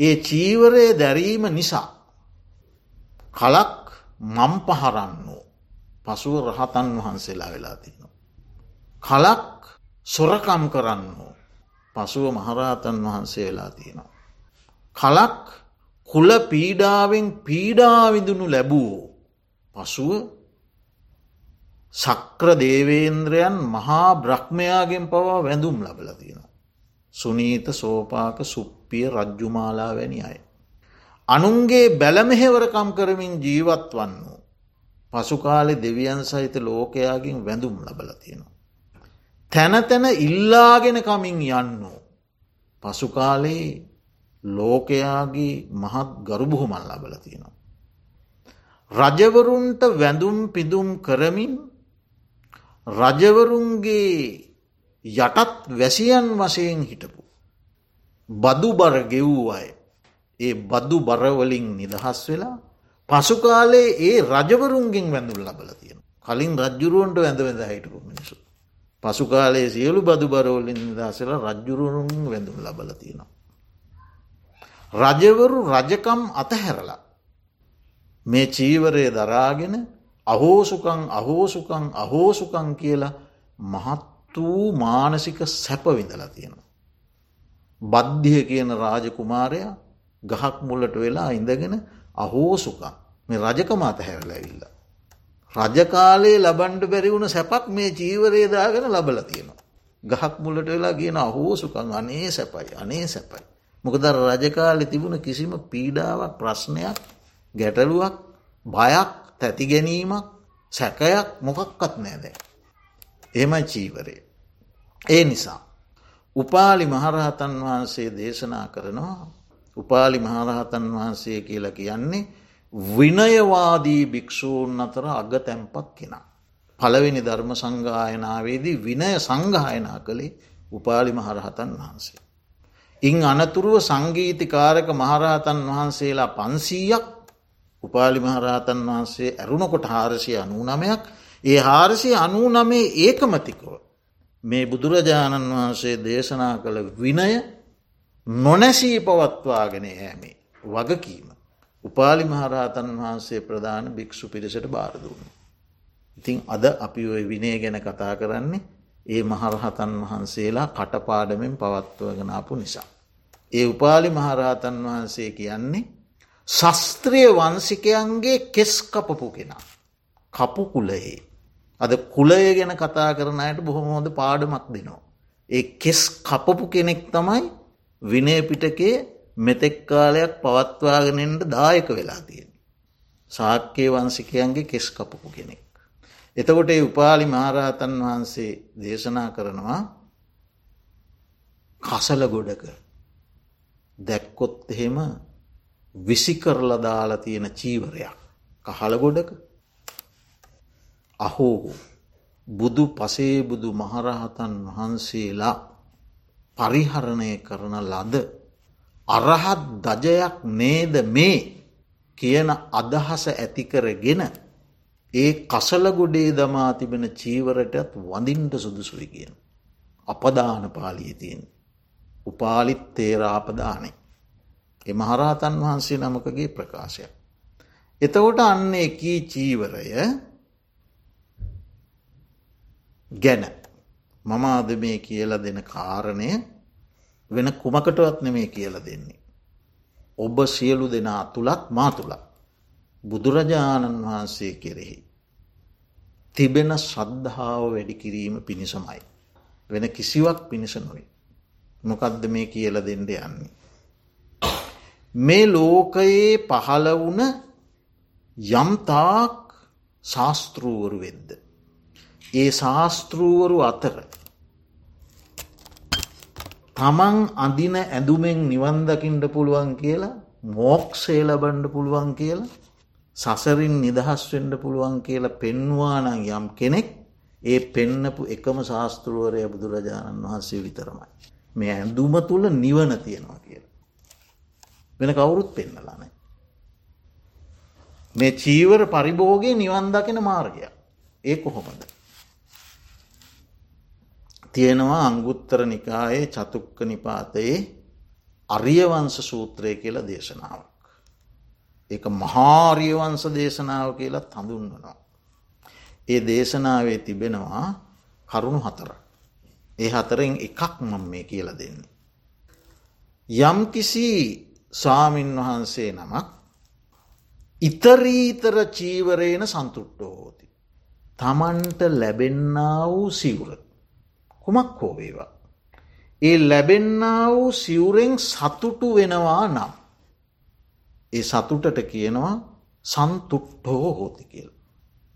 ඒ චීවරය දැරීම නිසා කලක් මම් පහරන්නෝ පසුව රහතන් වහන්සේලා වෙලා තියෙනවා. කලක් සොරකම් කරන්නෝ පසුව මහරහතන් වහන්සේ වෙලා තියෙනවා. කලක් කුල පීඩාවෙන් පීඩාවිදුනු ලැබූ පසුව සක්‍ර දේවේන්ද්‍රයන් මහා බ්‍රහ්මයාගෙන් පවා වැඳුම් ලබල තියෙන. සුනීත සෝපාක සුප්පිය රජ්ජුමාලා වැනි අය. අනුන්ගේ බැලමෙහෙවරකම් කරමින් ජීවත් වන්න වූ. පසුකාලෙ දෙවියන් සහිත ලෝකයාගින් වැඳුම් ලබල තියෙනවා. තැන තැන ඉල්ලාගෙන කමින් යන්නෝ. පසුකාලයේ ලෝකයාගේ මහත් ගරුබුහුමන් ලබල තියෙනවා. රජවරුන්ට වැඳුම් පිදුම් කරමින් රජවරුන්ගේ යටත් වැසියන් වසයෙන් හිටපු. බදු බර ගෙවූ අය ඒ බදු බරවලින් නිදහස් වෙලා පසුකාලේ ඒ රජවරුන්ගෙන් වැඳුල් ලබල තියෙන. කලින් රජ්ජුරුවන්ට වැඳ වැඳ හිටපු මිනිසු. පසුකාලයේ සියලු බදු බරවලින් නිදහසල රජ්ජුරුවරුන් වැඳුම් ලබල තියෙනවා. රජවරු රජකම් අතහැරලා මේ චීවරය දරාගෙන අහෝසුකං අහෝසුකං අහෝසුකං කියලා මහත් වූ මානසික සැපවිඳලා තියෙනවා. බද්ධිය කියන රාජකුමාරයා ගහක් මුල්ලට වෙලා ඉඳගෙන අහෝසුකං මේ රජකමාත හැරලැවිල්ල. රජකාලයේ ලබන්ඩ බැරිවුණ සැපක් මේ ජීවරේදාගෙන ලබල තියෙනවා. ගහක් මුල්ලට වෙලා කියන අහෝසුකං අනේ සැපයි අනේ සැපයි. මොකද රජකාලෙ තිබුණ කිසිම පීඩාවක් ප්‍රශ්නයක් ගැටලුවක් බයක් තැති ගැනීමක් සැකයක් මොකක්කත් නෑද. එමයි චීවරේ. ඒ නිසා. උපාලි මහරහතන් වහන්සේ දේශනා කරනවා උපාලි මහරහතන් වහන්සේ කියලා කියන්නේ විනයවාදී භික්‍ෂූන් අතර අග තැම්පක් කෙනා. පළවෙනි ධර්ම සංගායනාවේදී විනය සංගායනා කළේ උපාලි මහරහතන් වහන්සේ. ඉන් අනතුරුව සංගීතිකාරක මහරහතන් වහන්සේලා පන්සීයක් උපාලි මහරහතන් වහන්සේ ඇරුණකොට හාරසිය අනූ නමයක් ඒ හාරසි අනූ නමේ ඒකමතිකව මේ බුදුරජාණන් වහන්සේ දේශනා කළ විනය නොනැසී පවත්වාගෙන යෑමේ වගකීම. උපාලි මහරහතන් වහන්සේ ප්‍රධාන භික්‍ෂු පිරිසට බාරදුන්න. ඉතිං අද අපි ඔය විනය ගැන කතා කරන්නේ ඒ මහරහතන් වහන්සේලා කටපාඩමෙන් පවත්වගෙනාපු නිසා. ඒ උපාලි මහරහතන් වහන්සේ කියන්නේ ශස්ත්‍රිය වන්සිකයන්ගේ කෙස් කපපු කෙනා. කපු කුලයේ. අද කුලය ගැන කතා කරනයට බොහොම හොඳ පාඩමක් දෙනවා. ඒ කෙස් කපපු කෙනෙක් තමයි විනයපිටකේ මෙතෙක්කාලයක් පවත්වාගෙනෙන්ට දායක වෙලා තියෙන. සාක්‍යය වන්සිකයන්ගේ කෙස් කපපු කෙනෙක්. එතකොට ඒ උපාලි මහරහතන් වහන්සේ දේශනා කරනවා කසල ගොඩක දැක්කොත් එහෙම විසි කරලා දාලා තියෙන චීවරයක් කහල ගොඩක අහෝ බුදු පසේබුදු මහරහතන් වහන්සේලා පරිහරණය කරන ලද අරහත් දජයක් නේද මේ කියන අදහස ඇතිකරගෙන ඒ කසලගොඩේ දමා තිබෙන චීවරටත් වඳින්ට සුදුසුයි කියන. අපදාන පාලිය තියෙන්. උපාලිත් තේරාපදානේ. එ මහරහතන් වහන්සේ නමකගේ ප්‍රකාශය. එතකොට අන්න එකී චීවරය ගැන මම අද මේ කියල දෙන කාරණය වෙන කුමකටවත් නෙමේ කියල දෙන්නේ. ඔබ සියලු දෙනා තුළත් මා තුළත් බුදුරජාණන් වහන්සේ කෙරෙහි. තිබෙන ශ්‍රද්ධාව වැඩි කිරීම පිණිසමයි. වෙන කිසිවක් පිණිස නොවේ. මොකක්ද මේ කියල දෙන්ඩ යන්නේ. මේ ලෝකයේ පහළ වුණ යම්තාක් ශාස්තෘූවරු වෙද්ද. ඒ ශාස්තෘූවරු අතර තමන් අඳින ඇඳුමෙන් නිවන්දකින්ට පුළුවන් කියලා මෝක්ෂේ ලබන්ඩ පුළුවන් කියලා සසරින් නිදහස්වෙන්ඩ පුළුවන් කියලා පෙන්වානං යම් කෙනෙක් ඒ පෙන්නපු එකම ශාස්තෘුවරය බුදුරජාණන් වහන්සේ විතරමයි. මේ ඇඳුම තුළ නිවන තියෙනවා කියලා. වෙන කවුරුත් පෙන්නලානයි. මේ චීවර පරිභෝගය නිවන්දකින මාර්ගය ඒ කොහොමද. තියෙනවා අංගුත්තර නිකායේ චතුක්ක නිපාතයේ අරියවංශ සූත්‍රය කියල දේශනාවක්. එක මහාරියවංශ දේශනාව කියලත් හඳුන්වනවා. ඒ දේශනාවේ තිබෙනවා කරුණු හතර. ඒ හතරෙන් එකක් මම මේ කියල දෙන්නේ. යම් කිසි ස්වාමින් වහන්සේ නමක් ඉතරීතර චීවරේන සන්තුට්ටෝ හෝති. තමන්ට ලැබෙන්න වූ සිවුර. කුමක් හෝවේවා. ඒ ලැබෙන්න වූ සිවුරෙන් සතුටු වෙනවා නම්. ඒ සතුටට කියනවා සන්තුට්ටෝ හෝති කියල්.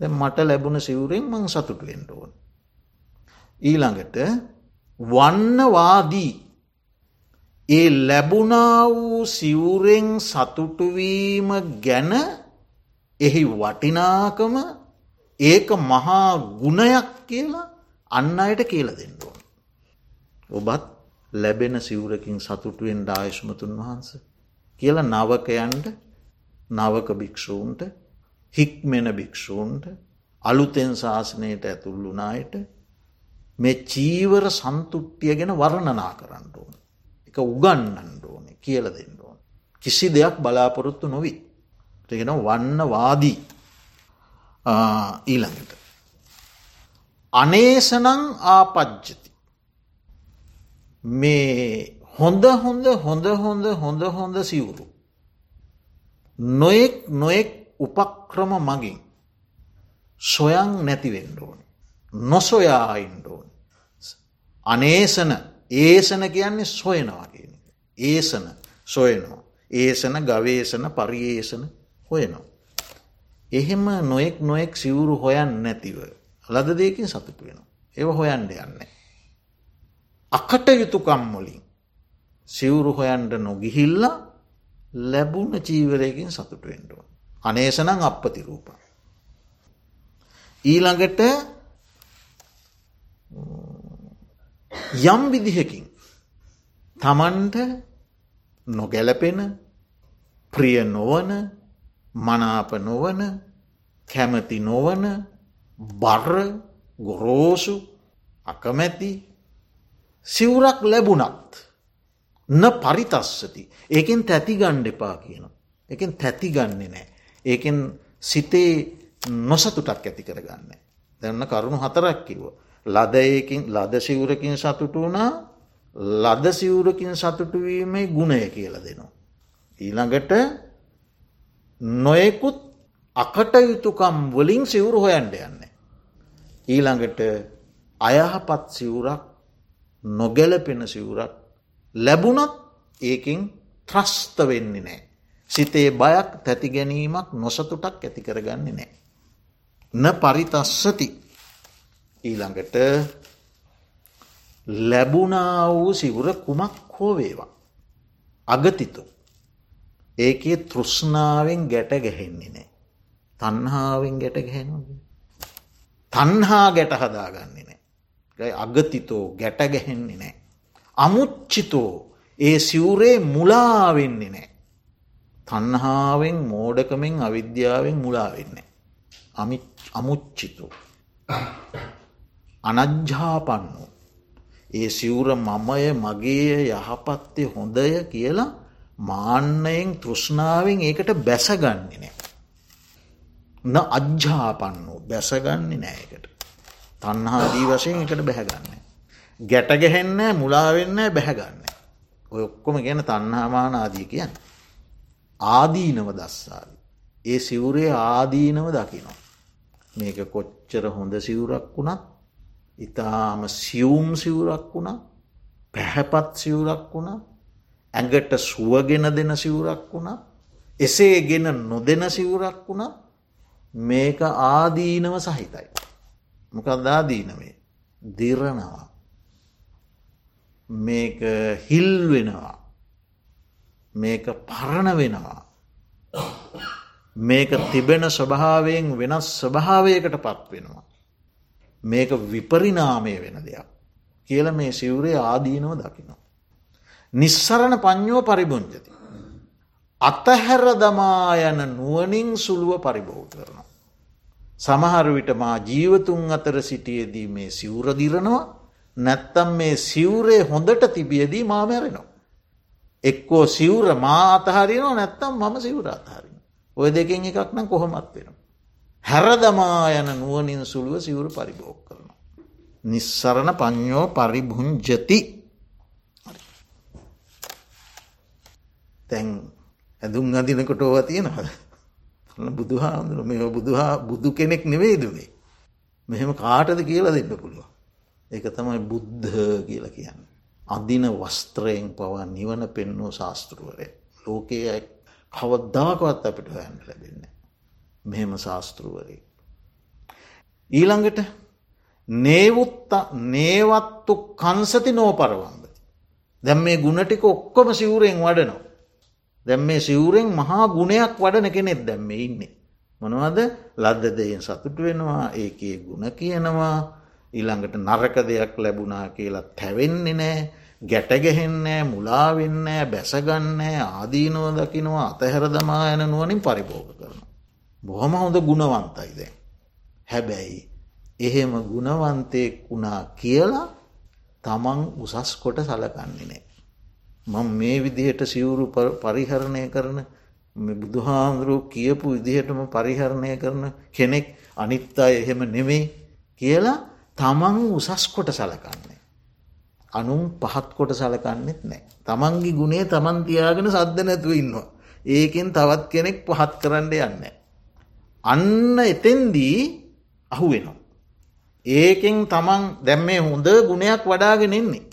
දැ මට ලැබුණ සිවුරෙන් මං සතුට වෙන්ඩුවන්. ඊළඟට වන්නවාදී ඒ ලැබුණා වූ සිවුරෙන් සතුටුවීම ගැන එහි වටිනාකම ඒක මහා ගුණයක් කියලා අන්න අයට කියල දෙන්නුවන්. ඔබත් ලැබෙන සිවුරකින් සතුටුවෙන් ඩායශ්මතුන් වහන්ස කියලා නවකයන්ට නවක භික්‍ෂූන්ට හික්මෙන භික්‍ෂූන්ට අලුතෙන් ශාසනයට ඇතුල්ලුනායට මේ චීවර සන්තුට්ටිය ගැන වර්ණනා කරන්න ඕන. එක උගන්නන්න ඕනේ කියල දෙන්න ඕන. කිසි දෙයක් බලාපොරොත්තු නොවී. ගෙන වන්න වාදී ඊළඟට. අනේසනං ආපජ්ජති. මේ හොඳ හොඳ හොඳ හොඳ හොඳ හොඳ සිවුරු. නොයෙක් නොයෙක් උපක්‍රම මගින් සොයන් නැතිවෙන්ඩෝන. නොසොයා ඉන්ඩෝන. අනේසන ඒසන කියන්නේ සොයනවා කියන. ඒසන සොයනවා. ඒසන ගවේසන පරියේෂන හොයනවා. එහෙම නොයෙක් නොයෙක් සිවුරු හොයන් නැතිව ලද දෙකින් සතුට වෙන. ඒව හොයන්ට යන්නේ. අකට යුතුකම්මොලින් සිවුරු හොයන්ට නොගිහිල්ල ලැබුණ චීවරයකින් සතුට වෙන්ඩුව. අනේසනං අපපති රූප. ඊළඟට යම් විදිහකින් තමන්ට නොගැලපෙන ප්‍රිය නොවන මනාප නොවන කැමති නොවන බර්ර ගොරෝසු අකමැති සිවුරක් ලැබුණත් න පරිතස්සති. ඒකෙන් තැති ගණ්ඩ එපා කියන එකෙන් තැති ගන්නේ නෑ. ඒකෙන් සිතේ නොසතුටක් ඇති කරගන්න දැන්න කරුණු හතරක් කිව්ව. ලදයකින් ලද සිවුරකින් සතුටු වුණා ලද සිවුරකින් සතුටුවීමේ ගුණය කියල දෙනවා. ඊළඟට නොයෙකුත් අකට යුතුකම් වලින් සිවුරු හොයන්ට යන්න. ඊළඟට අයහපත් සිවුරක් නොගැලපෙන සිවුරක් ලැබුණත් ඒකින් ත්‍රස්ත වෙන්නේ නෑ. සිතේ බයක් තැති ගැනීමක් නොසතුටක් ඇති කරගන්නේ නෑ. න පරිතස්සති ඊළඟට ලැබුණා වූ සිවුර කුමක් හෝ වේවා. අගතිතු. ඒකේ තෘෂ්ණාවෙන් ගැට ගැහෙන්නේ නෑ. තන්හාාවෙන් ගැට ගැහෙනවා. තන්හා ගැට හදාගන්නේ නෑ. අගතිතෝ ගැට ගැහෙන්නේ නෑ. අමුච්චිතෝ ඒ සිවුරේ මුලාවෙන්නේ නෑ. තන්හාාවෙන් මෝඩකමෙන් අවිද්‍යාවෙන් මුලාවෙන්නේ. අමුච්චිතෝ. අනජ්ජාපන්නු. ඒ සිවුර මමය මගේ යහපත්තය හොඳය කියලා මාන්නයෙන් තෘෂ්ණාවෙන් ඒකට බැසගන්නේ නෑ. න අජ්ජාපන්න වූ බැසගන්නේ නෑකට. තන්හාදී වශයෙන් එකට බැහැගන්න. ගැටගැහෙන්න මුලාවෙන්න බැහැගන්න. ඔය ඔක්කොම ගැන තන්හාමානාදී කියන්න. ආදීනව දස්සාාව. ඒ සිවුරේ ආදීනව දකිනවා. මේක කොච්චර හොඳ සිවුරක් වුණත් ඉතාම සියුම් සිවුරක් වුණා. පැහැපත් සිවුරක් වුණා. ඇඟට සුවගෙන දෙන සිවුරක් වුණා. එසේ ගෙන නොදෙන සිවුරක් වුණා. මේක ආදීනව සහිතයි. මොකක් දාදීනවේ දිරනවා. මේක හිල් වෙනවා. මේක පරණ වෙනවා. මේක තිබෙන ස්වභාවයෙන් වෙනස් ස්වභාවයකට පත් වෙනවා. මේක විපරිනාමය වෙන දෙයක්. කියල මේ සිවුරේ ආදීනව දකිනවා. නිස්සරණ පඥ්ඥෝ පරිබුංජති. අතහැර දමා යන නුවනින් සුළුව පරිබෝධ කරනවා. සමහර විට මා ජීවතුන් අතර සිටියදී මේ සිවුරදිරනවා නැත්තම් මේ සිවුරේ හොඳට තිබියදී මාමැරෙනවා. එක්කෝ සිවුර මා අතහරිනවා නැත්තම් මම සිවුර අතහරින. ඔය දෙකින් එකක් නම් කොහොමත් වෙනවා. හැරදමා යන නුවනින් සුළුව සිවුර පරිභෝග කරනවා. නිස්සරණ පඥ්ඥෝ පරිභුංජති. තැන් ඇදුම් අදිනකොට ඕව තියෙනහද බුදුහාමුදුර මේ බුදුහා බුදු කෙනෙක් නෙවෙයිදුවේ මෙහෙම කාටද කියලා දෙන්න පුළුව ඒක තමයි බුද්ධ කියලා කියන්න. අදින වස්ත්‍රයෙන් පවා නිවන පෙන්නෝ ශාස්තෘවරය ලෝකයේ කවද්දාකවත් අපිට හොයන්න ලැබෙන්න මෙහෙම ශාස්තෘවරය ඊළඟට නේවුත්ත නේවත්තු කන්සති නෝපරවම්බති. දැම් මේ ගුණටික ඔක්කොම සිවුරෙන් වඩනවා. දැම් මේ සිවුරෙන් මහා ගුණයක් වඩන කෙනෙත් දැම්ම ඉන්නේ. මොනවද? ලද්ද දෙයෙන් සතුට වෙනවා ඒකේ ගුණ කියනවා. ඊළඟට නරක දෙයක් ලැබුණා කියලා තැවෙන්නේ නෑ ගැටගැහෙන්නෑ මුලාවෙන්නෑ බැසගන්නෑ ආදීනුව දකිනවා අතහැර දමා යන නුවනින් පරිභෝග කරන. බොහොම හොඳ ගුණවන්තයි දැන්. හැබැයි එහෙම ගුණවන්තයෙක් වුණා කියලා තමන් උසස් කොට සලකන්නේ නෑ. මං මේ විදිහට සිවුරු පරිහරණය කරන බුදුහාමුදුරුව කියපු විදිහටම පරිහරණය කරන කෙනෙක් අනිත් අය එහෙම නෙමෙයි කියලා තමන් උසස් කොට සලකන්නේ. අනුම් පහත් කොට සලකන්නෙත් නෑ. තමන්ගේ ගුණේ තමන් තියාගෙන සද්ධ නැතුව ඉන්නවා. ඒකෙන් තවත් කෙනෙක් පහත් කරන්න යන්න. අන්න එතෙන්දී අහු වෙනවා. ඒකෙන් තමන් දැම් මේ හොඳ ගුණයක් වඩාගෙන එන්නේ.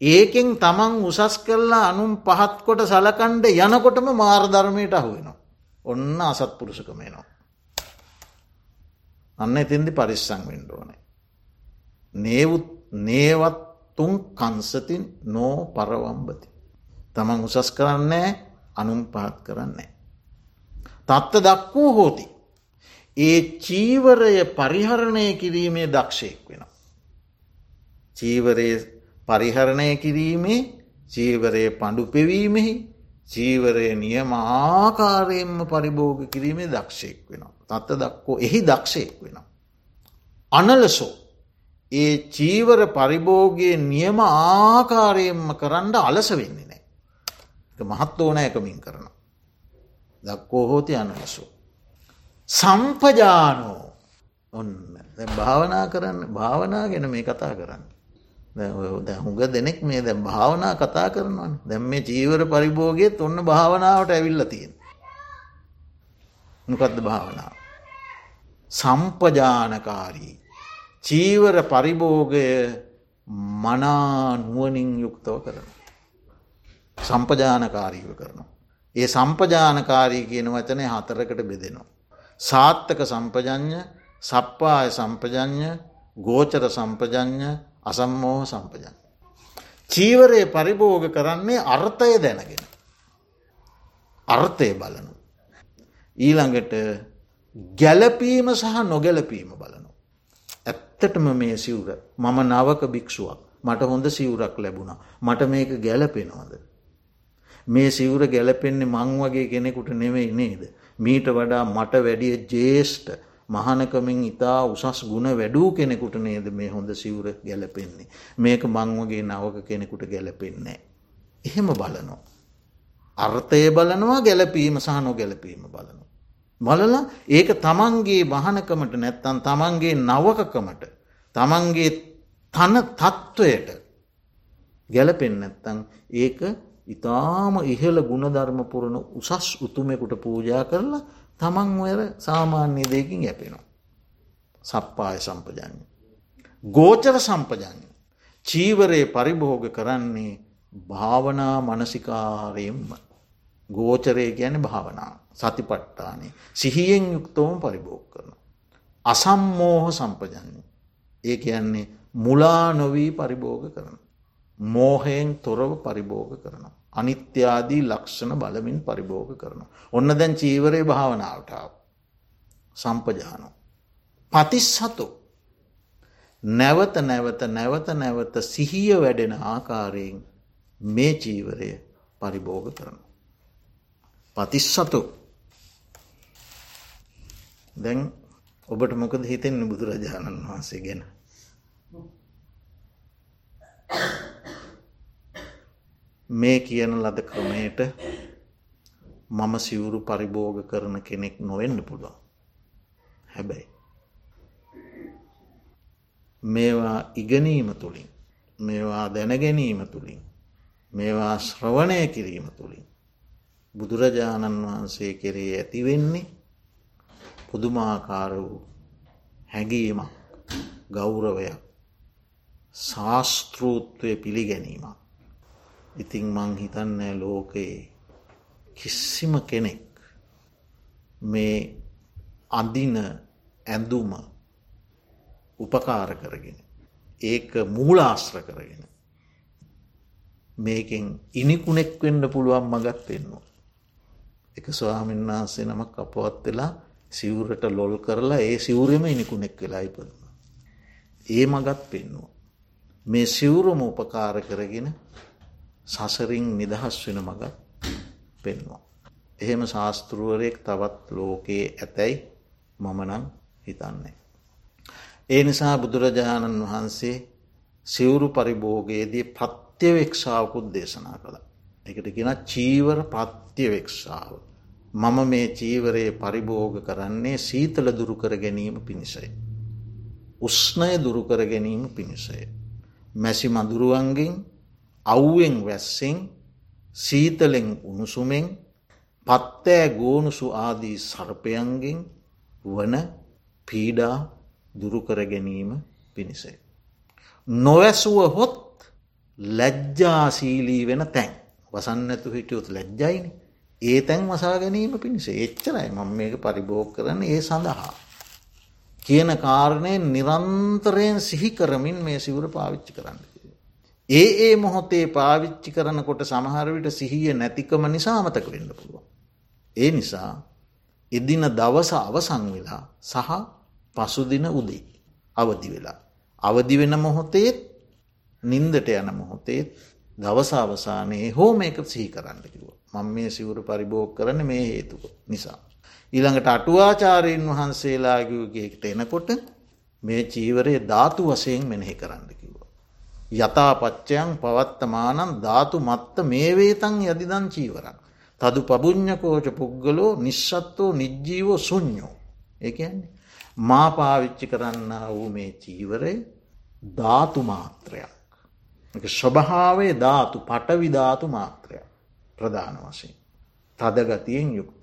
ඒකෙන් තමන් උසස් කරලා අනුම් පහත් කොට සලකණ්ඩ යනකොටම මාර්ධර්මයට අහුවෙනවා. ඔන්න අසත්පුරුෂකමේනවා. අන්න එතින්දි පරිස්සං වෙන්ඩෝනේ. නේවත් නේවත්තුන් කන්සතින් නෝ පරවම්බති. තමන් උසස් කරන්නේ අනුම් පහත් කරන්නේ. තත්ත දක්වූ හෝති. ඒ චීවරය පරිහරණය කිරීමේ දක්ෂයෙක් වෙන. චීවරයේ පරිහරණය කිරීමේ චීවරය පඩු පෙවීමෙහි චීවරය නියම ආකාරයෙන්ම පරිභෝග කිරීමේ දක්ෂයෙක් වෙනවා. තත්ත දක්කෝ එහි දක්ෂයෙක් වෙනවා. අනලසෝ ඒ චීවර පරිභෝගයේ නියම ආකාරයෙන්ම කරන්න අලස වෙන්නේ නෑ. මහත් ඕන ඇකමින් කරන. දක්කෝ හෝති අනලසෝ. සම්පජානෝ ඔන්න භාවනා කරන්න භාවනා ගැන මේ කතා කරන්න. හුඟ දෙනෙක් මේ දැ භාවනා කතා කරනවන දැම් මේ චීවර පරිභෝගයත් ඔන්න භාවනාවට ඇවිල්ල තියෙන. මොකක්ද භාවනාව. සම්පජානකාරී. චීවර පරිභෝගය මනා නුවනින් යුක්තව කරන. සම්පජානකාරීව කරනවා. ඒ සම්පජානකාරී කියන වචනය හතරකට බෙදෙනවා. සාත්තක සම්පජඥ සප්පාය සම්පජඥ ගෝචර සම්පජඥ අසම්මෝහ සම්පජන්. චීවරය පරිභෝග කරන්නේ අර්ථය දැනගෙන. අර්ථය බලනු. ඊළඟට ගැලපීම සහ නොගැලපීම බලනු. ඇත්තටම මේ සිවුර මම නවක භික්ෂුවක් මට හොඳ සිවුරක් ලැබුණා මට මේක ගැලපෙනවාද. මේ සිවුර ගැලපෙන්නේ මං වගේ කෙනෙකුට නෙවෙයි නේද. මීට වඩා මට වැඩිය ජේෂ්ට මහනකමින් ඉතා උසස් ගුණ වැඩූ කෙනෙකුට නේද මේ හොඳ සිවුර ගැලපෙන්නේ. මේක මංවගේ නවක කෙනෙකුට ගැලපෙන්නේ. එහෙම බලනෝ. අර්ථය බලනවා ගැලපීම සහ නොගැලපීම බලනු. බලල ඒක තමන්ගේ වහනකමට නැත්තන් තමන්ගේ නවකකමට තමන්ගේ තන තත්ත්වයට ගැලපෙන් නැත්තං ඒක ඉතාම ඉහළ ගුණධර්ම පුරණ උසස් උතුමෙකුට පූජා කරලා තමන් වර සාමාන්‍ය දෙකින් යැපෙනවා. සප්පාය සම්පජන්ය. ගෝචර සම්පජන්ය. චීවරයේ පරිභෝග කරන්නේ භාවනා මනසිකාරයෙන්ම. ගෝචරය ගැන භාවනා සතිපට්ටානේ සිහියෙන් යුක්තවම පරිභෝග කරන. අසම්මෝහ සම්පජන්නේ. ඒ කියන්නේ මුලා නොවී පරිභෝග කරන. මෝහයෙන් තොරව පරිභෝග කරනවා. අනිත්‍යාදී ලක්ෂණ බලමින් පරිභෝග කරන. ඔන්න දැන් චීවරය භාවනාවටාව. සම්පජානෝ. පතිස් සතු. නැවත නැවත නැවත නැවත සිහිය වැඩෙන ආකාරයෙන් මේ චීවරය පරිභෝග කරන. පතිස් සතු. දැන් ඔබට මොකද හිතෙන්නේ බුදුරජාණන් වහන්සේ ගැන. මේ කියන ලද ක්‍රමයට මම සිවුරු පරිභෝග කරන කෙනෙක් නොවෙන්න පුළුවන්. හැබැයි. මේවා ඉගනීම තුළින් මේවා දැනගැනීම තුළින් මේවා ශ්‍රවණය කිරීම තුළින් බුදුරජාණන් වහන්සේ කෙරේ ඇතිවෙන්නේ පුදුමාකාර වූ හැඟීමක් ගෞරවයක් ශාස්තෘත්වය පිළිගැනීමක් ඉතිං මං හිතන්නෑ ලෝකයේ කිසිම කෙනෙක් මේ අඳින ඇඳුම උපකාර කරගෙන ඒක මූලාශ්‍ර කරගෙන මේකෙන් ඉනිකුණෙක් වෙන්න පුළුවන් මගත් වෙන්නවා. එක ස්වාමීන් වහන්සේ නමක් අපවත් වෙලා සිවුරට ලොල් කරලා ඒ සිවුරෙම ඉනිකුණෙක් වෙලා ඉපදම. ඒ මගත් පෙන්නවා. මේ සිවුරම උපකාර කරගෙන සසරින් නිදහස් වෙන මගත් පෙන්වා. එහෙම ශාස්තෘුවරයෙක් තවත් ලෝකයේ ඇතැයි මමනං හිතන්නේ. ඒ නිසා බුදුරජාණන් වහන්සේ සිවුරු පරිභෝගයේදී පත්‍යවෙක්ෂාවකුත් දේශනා කළ. එකට ගෙන චීවර පත්‍යවෙක්ෂාව. මම මේ චීවරයේ පරිභෝග කරන්නේ සීතල දුරුකර ගැනීම පිණිසයි. උස්්නය දුරුකර ගැනීම පිණිසය. මැසි මදුරුවන්ගෙන් අව්ුවෙන් වැස්සෙන් සීතලෙන් උණුසුමෙන් පත්තෑ ගෝනුසු ආදී සර්පයන්ගෙන් වන පීඩා දුරුකර ගැනීම පිණිසේ. නොවැසුව හොත් ලැජ්ජාසීලී වෙන තැන් වසන්නඇතු හිටියොත් ලැජ්ජයිනි ඒ තැන් වසා ගැනීම පිණිසේ එච්චරයි මම මේක පරිභෝග කරන ඒ සඳහා. කියන කාරණය නිරන්තරයෙන් සිහි කරමින් මේ සිවුර පාවිච්චි කරන්න. ඒ ඒ මොහොතේ පාවිච්චි කරනකොට සමහරවිට සිහිය නැතිකම නිසාමතක වෙන්න පුළුවන්. ඒ නිසා එදින දවස අවසං වෙලා සහ පසුදින උදේ අවදි වෙලා. අවදි වෙන මොහොතේත් නින්දට යන මොහොතේත් දවස අවසානයේ හෝ මේක සිහි කරන්න කිව. මං මේ සිවුරු පරිභෝග කරන මේ හේතුක නිසා. ඊළඟට අටුවාචාරයෙන් වහන්සේලාගේට එනකොට මේ චීවරය ධාතු වසයෙන් මෙනෙහි කරන්න කිව. යථාපච්චයන් පවත්තමානන් ධාතු මත්ත මේ වේතන් යදිදන් චීවරක්. තදු පබුං්ඥකෝච පුද්ගලෝ නිශ්ෂත්තෝ නිජ්ජීවෝ සුඥෝ. ඒන්නේ. මා පාවිච්චි කරන්න වූ මේ චීවරය ධාතු මාත්‍රයක්. ස්වභාවේ ධාතු පටවිධාතු මාත්‍රයක් ප්‍රධාන වශයෙන්. තදගතියෙන් යුක්ත.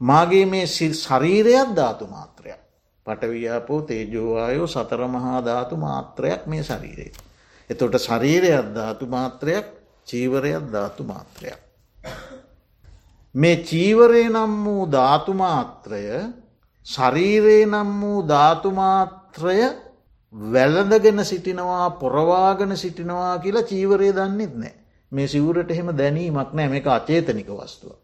මාගේ මේ ශරීරයක් ධාතු මාත්‍රයක්. පටවියාපෝ තේජෝවායෝ සතරමහා ධාතු මාත්‍රයක් මේ ශරීරයේ. එතොට ශරීරයක් ධාතු මාත්‍රයක් චීවරයක් ධාතු මාත්‍රයක්. මේ චීවරය නම් වූ ධාතුමාත්‍රය ශරීරයේ නම් වූ ධාතුමාත්‍රය වැලඳගෙන සිටිනවා පොරවාගෙන සිටිනවා කියලා චීවරය දන්නෙත් නෑ. මේ සිවුරට එහෙම දැනීමක් නෑ මේ අචේතනික වස්තුව.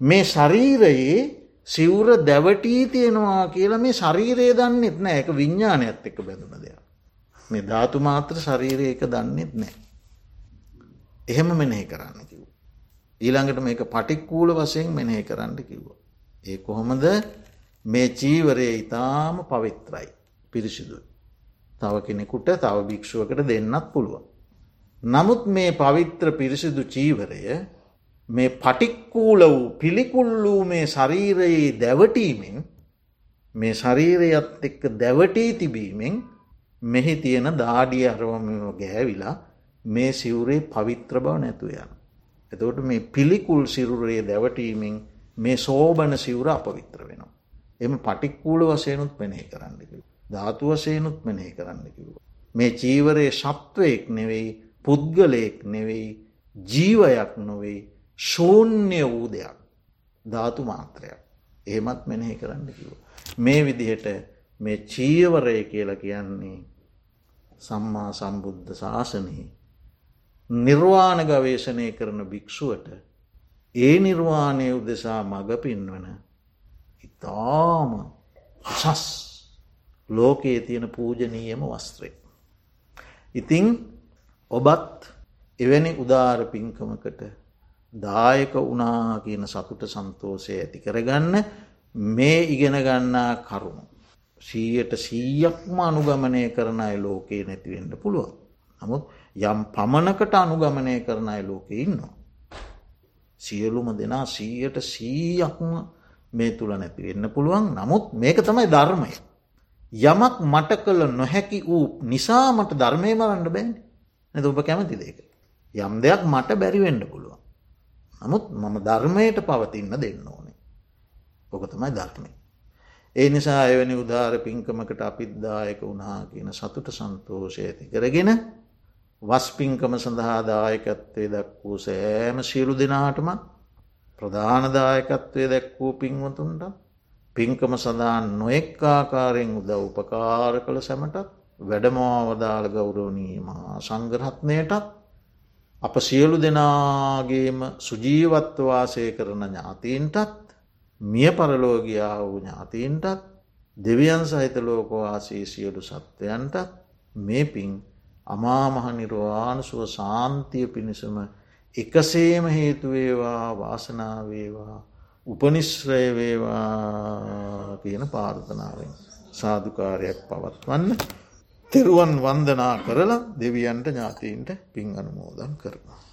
මේ ශරීරයේ සිවුර දැවටී තියෙනවා කියලා මේ ශරීරයේ දන්නෙත් නෑ එක විඤ්ඥානයත් එක්ක බැඳුන දෙයක්. මේ ධාතු මාත්‍ර ශරීරය එක දන්නෙත් නෑ. එහෙම මෙනෙහි කරන්න කිව්. ඊළඟට මේක පටික්කූල වසයෙන් මෙනෙහි කරන්න කිව්ව. ඒ කොහොමද මේ චීවරය ඉතාම පවිත්‍රයි පිරිසිදුයි. තව කෙනෙකුට තව භික්ෂුවකට දෙන්නත් පුළුවන්. නමුත් මේ පවිත්‍ර පිරිසිදු චීවරය මේ පටික්කූල වූ පිළිකුල් වූ මේ ශරීරයේ දැවටීමෙන් මේ ශරීරයත් එක්ක දැවටී තිබීමෙන් මෙහි තියෙන දාඩිය අරවමෝ ගෑවිලා මේ සිවුරේ පවිත්‍ර බව නැතු යන. එතකොට මේ පිළිකුල් සිරුරේ දැවටීමෙන් මේ සෝබන සිවුර අපවිත්‍ර වෙනවා. එම පටික්කූල වසයනුත් පෙනේ කරන්නකිව. ධාතු වසයනුත් මෙනේ කරන්නකිව. මේ චීවරයේ ශත්වයෙක් නෙවෙයි පුද්ගලයෙක් නෙවෙයි ජීවයක් නොවෙයි ශූන්‍ය වූ දෙයක් ධාතු මාත්‍රයක් එහෙමත් මෙනෙහි කරන්න කිව. මේ විදිහට මේ චීවරය කියලා කියන්නේ සම්මා සම්බුද්ධ ශාසනයේ නිර්වාණ ගවේශණය කරන භික්‍ෂුවට ඒ නිර්වාණය උදෙසා මඟ පින්වන ඉතාම උසස් ලෝකයේ තියෙන පූජනීයම වස්ත්‍රය. ඉතිං ඔබත් එවැනි උදාර පින්කමකට දායක වනා කියන සතුට සන්තෝසය ඇති කරගන්න මේ ඉගෙන ගන්නා කරුණු. සීයට සීයක්ම අනුගමනය කරන අය ලෝකයේ නැතිවෙන්න පුළුවන්. නමුත් යම් පමණකට අනුගමනය කරන අය ලෝකෙ ඉන්නවා. සියලුම දෙනා සීයට සීයක්ම මේ තුළ නැතිවෙන්න පුළුවන් නමුත් මේක තමයි ධර්මය. යමක් මට කළ නොහැකි වූ නිසාමට ධර්මය මරන්න බෑන් නැත ඔබ කැමති දෙක. යම් දෙයක් මට බැරිවෙන්න පුළුවන්. නමුත් මම ධර්මයට පවතින්න දෙන්න ඕනේ. ඕක තමයි ධර්මය. ඒ නිසා එවැනි උදාර පින්කමකට අපිද්දායක වුණා කියන සතුට සන්තෝෂය ඇති කරගෙන වස් පින්කම සඳහාදායකත්වය දක්වූ සෑම සියලු දෙනාටම ප්‍රධානදායකත්වය දැක්වූ පින්වතුන්ට පින්කම සඳහන් නොෙක් ආකාරයෙන් උද උපකාර කළ සැමටත් වැඩමවාවදාළ ගෞරෝණීම සංගරහත්නයටත් අප සියලු දෙනාගේම සුජීවත්වවාසය කරන ඥාතීන්ටත් මිය පරලෝගයා වූ ඥාතීන්ටත් දෙවියන් සහිත ලෝකවාසී සියලු සත්වයන්ටත් මේ පින් අමාමහ නිර්වාණසුව සාන්තිය පිණිසම එකසේම හේතුවේවා වාසනාවේවා උපනිශ්‍රය වේවා කියන පාර්ථනාවෙන් සාධකාරයක් පවත්වන්න තෙරුවන් වන්දනා කරලා දෙවියන්ට ඥාතීන්ට පින් අනුමෝදන් කරනවා.